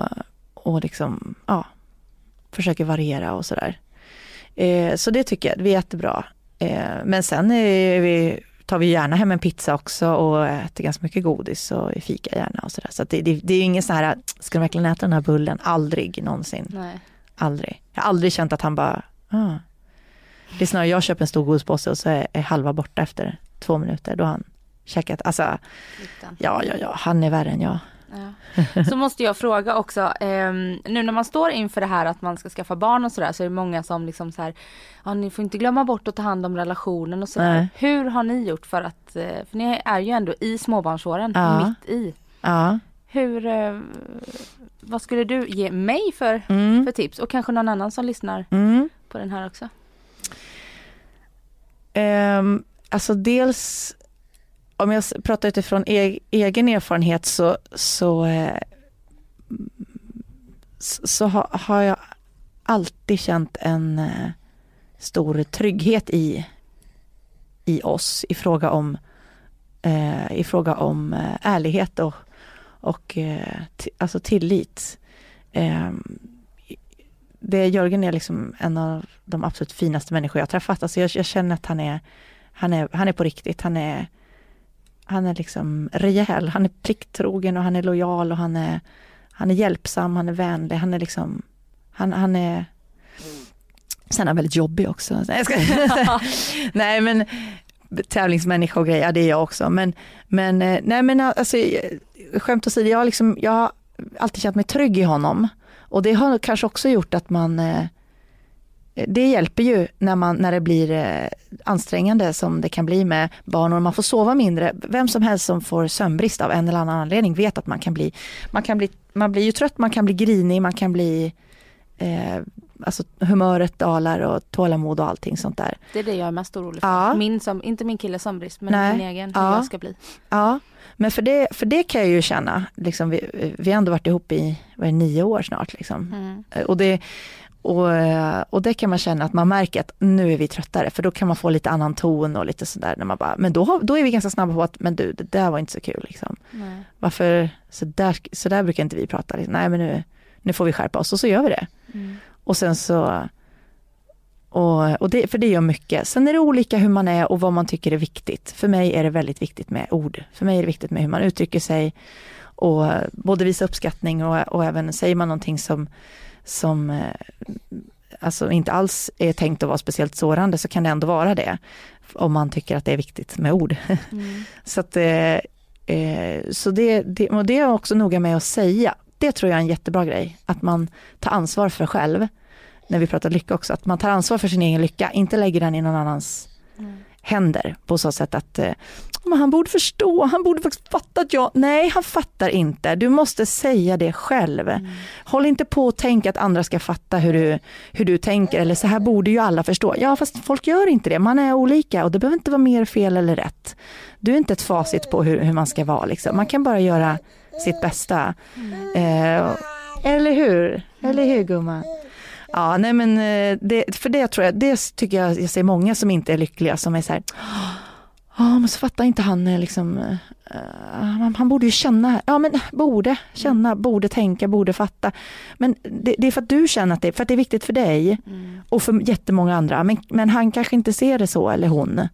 och liksom, ja, försöker variera och sådär. Eh, så det tycker jag, vi äter bra. Eh, men sen vi, tar vi gärna hem en pizza också och äter ganska mycket godis och fika gärna och sådär. Så, så det, det, det, är ingen sån här, ska du verkligen äta den här bullen? Aldrig någonsin. Nej. Aldrig. Jag har aldrig känt att han bara, ah. Det är snarare jag köper en stor godispåse och så är, är halva borta efter två minuter. Då har han käkat, alltså, ja, ja, ja, han är värre än jag. Ja. Så måste jag fråga också, eh, nu när man står inför det här att man ska skaffa barn och sådär så är det många som liksom så här, ja ni får inte glömma bort att ta hand om relationen och sådär. Hur har ni gjort för att, eh, för ni är ju ändå i småbarnsåren, ja. mitt i. Ja. Hur, eh, vad skulle du ge mig för, mm. för tips och kanske någon annan som lyssnar mm. på den här också? Um, alltså dels om jag pratar utifrån e egen erfarenhet så, så, eh, så ha, har jag alltid känt en eh, stor trygghet i, i oss i fråga om, eh, i fråga om eh, ärlighet och, och eh, alltså tillit. Ehm, det Jörgen är liksom en av de absolut finaste människor jag träffat. Alltså jag, jag känner att han är, han är, han är på riktigt. Han är, han är liksom rejäl, han är plikttrogen och han är lojal och han är, han är hjälpsam, han är vänlig, han är liksom, han, han är Sen är han väldigt jobbig också. Nej, ska, [laughs] nej men tävlingsmänniska och grejer, ja, det är jag också. Men, men, eh, nej, men alltså, skämt åsido, jag, liksom, jag har alltid känt mig trygg i honom. Och det har kanske också gjort att man eh, det hjälper ju när, man, när det blir eh, ansträngande som det kan bli med barn och man får sova mindre. Vem som helst som får sömnbrist av en eller annan anledning vet att man kan bli, man kan bli, man blir ju trött, man kan bli grinig, man kan bli eh, alltså humöret dalar och tålamod och allting sånt där. Det är det jag är mest orolig för. Ja. Min som, inte min killes sömnbrist men Nej. min egen, hur ja. jag ska bli. Ja, men för det, för det kan jag ju känna, liksom, vi, vi har ändå varit ihop i vad är, nio år snart. Liksom. Mm. Eh, och det, och, och det kan man känna att man märker att nu är vi tröttare, för då kan man få lite annan ton och lite sådär när man bara, men då, då är vi ganska snabba på att, men du, det där var inte så kul liksom. Nej. Varför, så där, så där brukar inte vi prata, liksom. nej men nu, nu får vi skärpa oss och så gör vi det. Mm. Och sen så, och, och det, för det gör mycket. Sen är det olika hur man är och vad man tycker är viktigt. För mig är det väldigt viktigt med ord. För mig är det viktigt med hur man uttrycker sig och både visa uppskattning och, och även säger man någonting som som eh, alltså inte alls är tänkt att vara speciellt sårande så kan det ändå vara det. Om man tycker att det är viktigt med ord. [laughs] Mm. så att, eh, eh, så det, det, och det är också noga med att säga. Det tror jag är en jättebra grej, att man tar ansvar för själv. När vi pratar lycka också, att man tar ansvar för sin egen lycka, inte lägger den i någon annans mm. Händer på så sätt att men han borde förstå, han borde faktiskt fatta att jag, nej han fattar inte, du måste säga det själv. Mm. Håll inte på att tänka att andra ska fatta hur du, hur du tänker eller så här borde ju alla förstå. Ja fast folk gör inte det, man är olika och det behöver inte vara mer fel eller rätt. Du är inte ett facit på hur, hur man ska vara liksom. man kan bara göra sitt bästa. Mm. Eh, eller hur? Eller hur gumman? Ja, nej men eh, det, för det tror jag, det tycker jag, jag ser många som inte är lyckliga som är så här, Ja, men så fattar inte han eh, liksom, uh, han borde ju känna, ja men borde känna, mm. borde tänka, borde fatta. Men det, det, är för att du känner att det, för att det är viktigt för dig mm. och för jättemånga andra, men, men han kanske inte ser det så eller hon.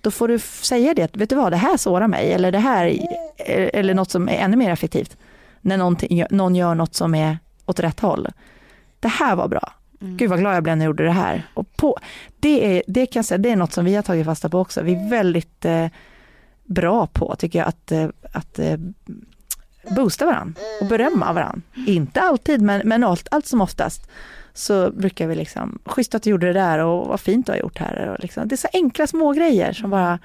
då får du säga det, vet du vad, det här sårar mig, eller det här, eller något som är ännu mer effektivt. När någon gör något som är åt rätt håll. Det här var bra. Mm. Gud vad glad jag blev när jag gjorde det här. Och på, det, är, det, kan säga, det är något som vi har tagit fasta på också. Vi är väldigt eh, bra på, tycker jag, att, eh, att eh, boosta varandra och berömma varandra. Inte alltid, men, men allt, allt som oftast så brukar vi liksom, schysst att du gjorde det där och vad fint du har gjort här. Och liksom, det är så enkla små grejer som bara,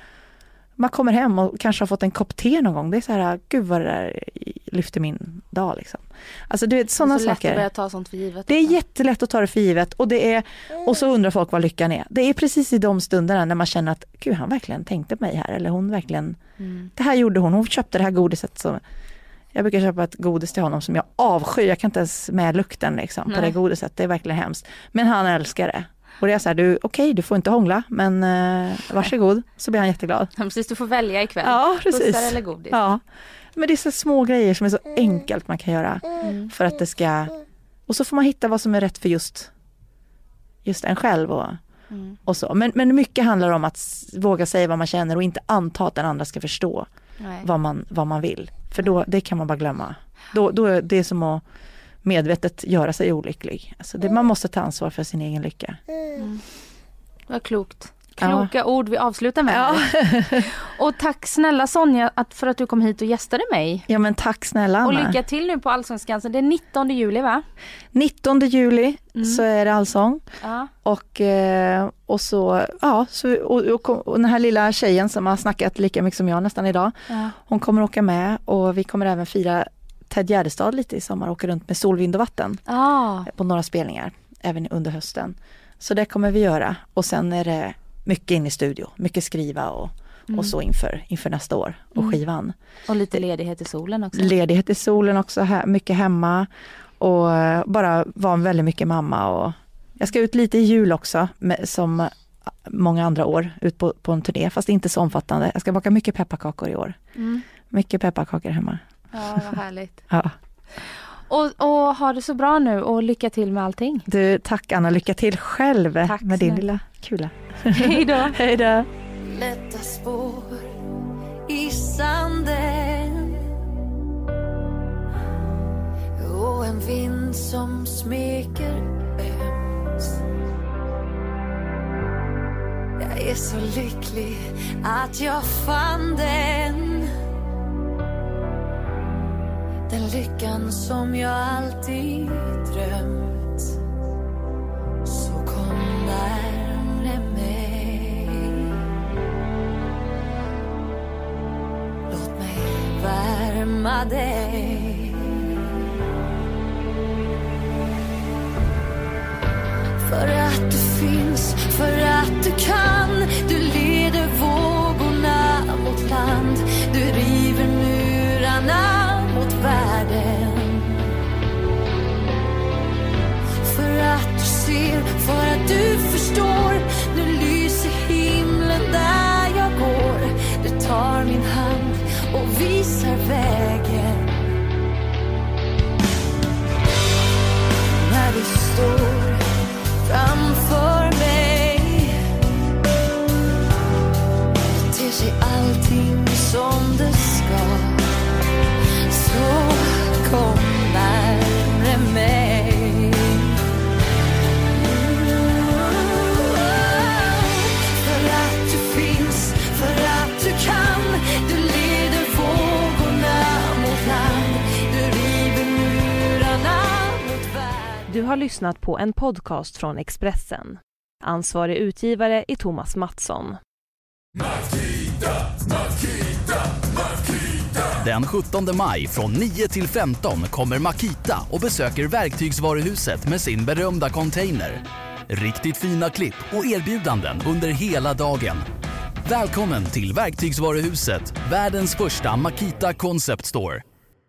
man kommer hem och kanske har fått en kopp te någon gång. Det är så här, gud vad det där lyfter min dag liksom. Alltså du vet sådana saker. Det är så lätt att börja ta sånt för givet. Det är också. jättelätt att ta det för givet och det är, och så undrar folk vad lyckan är. Det är precis i de stunderna när man känner att, gud han verkligen tänkte på mig här eller hon verkligen, mm. det här gjorde hon, hon köpte det här godiset som jag brukar köpa ett godis till honom som jag avskyr, jag kan inte ens med lukten liksom, på det godiset, det är verkligen hemskt. Men han älskar det. Och det är så här, du, okej okay, du får inte hångla men eh, varsågod, så blir han jätteglad. Ja, precis, du får välja ikväll. Ja, precis. Pussar eller godis. Ja. Men det är så små grejer som är så enkelt man kan göra mm. för att det ska, och så får man hitta vad som är rätt för just, just en själv och, mm. och så. Men, men mycket handlar om att våga säga vad man känner och inte anta att den andra ska förstå vad man, vad man vill. För då, det kan man bara glömma. Då, då är det som att medvetet göra sig olycklig. Alltså det, man måste ta ansvar för sin egen lycka. Mm. Vad klokt. Kloka ja. ord vi avslutar med. Ja. [laughs] och tack snälla Sonja att, för att du kom hit och gästade mig. Ja men tack snälla Anna. Och lycka till nu på Allsångskansen. Det är 19 juli va? 19 juli mm. så är det allsång. Ja. Och, eh, och så, ja, så, och, och, och, den här lilla tjejen som har snackat lika mycket som jag nästan idag. Ja. Hon kommer åka med och vi kommer även fira Ted Gärdestad lite i sommar, åka runt med Sol, vind och vatten. Ah. På några spelningar, även under hösten. Så det kommer vi göra och sen är det mycket in i studio, mycket skriva och, mm. och så inför, inför nästa år och mm. skivan. Och lite ledighet i solen också. Ledighet i solen också, mycket hemma och bara vara väldigt mycket mamma och jag ska ut lite i jul också med, som många andra år ut på, på en turné fast inte så omfattande. Jag ska baka mycket pepparkakor i år. Mm. Mycket pepparkakor hemma. Ja, vad härligt. ja. Och, och ha det så bra nu och lycka till med allting. Du, tack Anna, lycka till själv tack med din lilla kula. Hej då. [laughs] Hej då. Lätta spår i sanden och en vind som smeker ömt. Jag är så lycklig att jag fann den den lyckan som jag alltid drömt. Så kom närmre mig. Låt mig värma dig. För att du finns, för att du kan Du leder vår för att du förstår. Du har lyssnat på en podcast från Expressen. Ansvarig utgivare är Thomas Mattsson. Den 17 maj från 9 till 15 kommer Makita och besöker Verktygsvaruhuset med sin berömda container. Riktigt fina klipp och erbjudanden under hela dagen. Välkommen till Verktygsvaruhuset, världens första Makita Concept Store.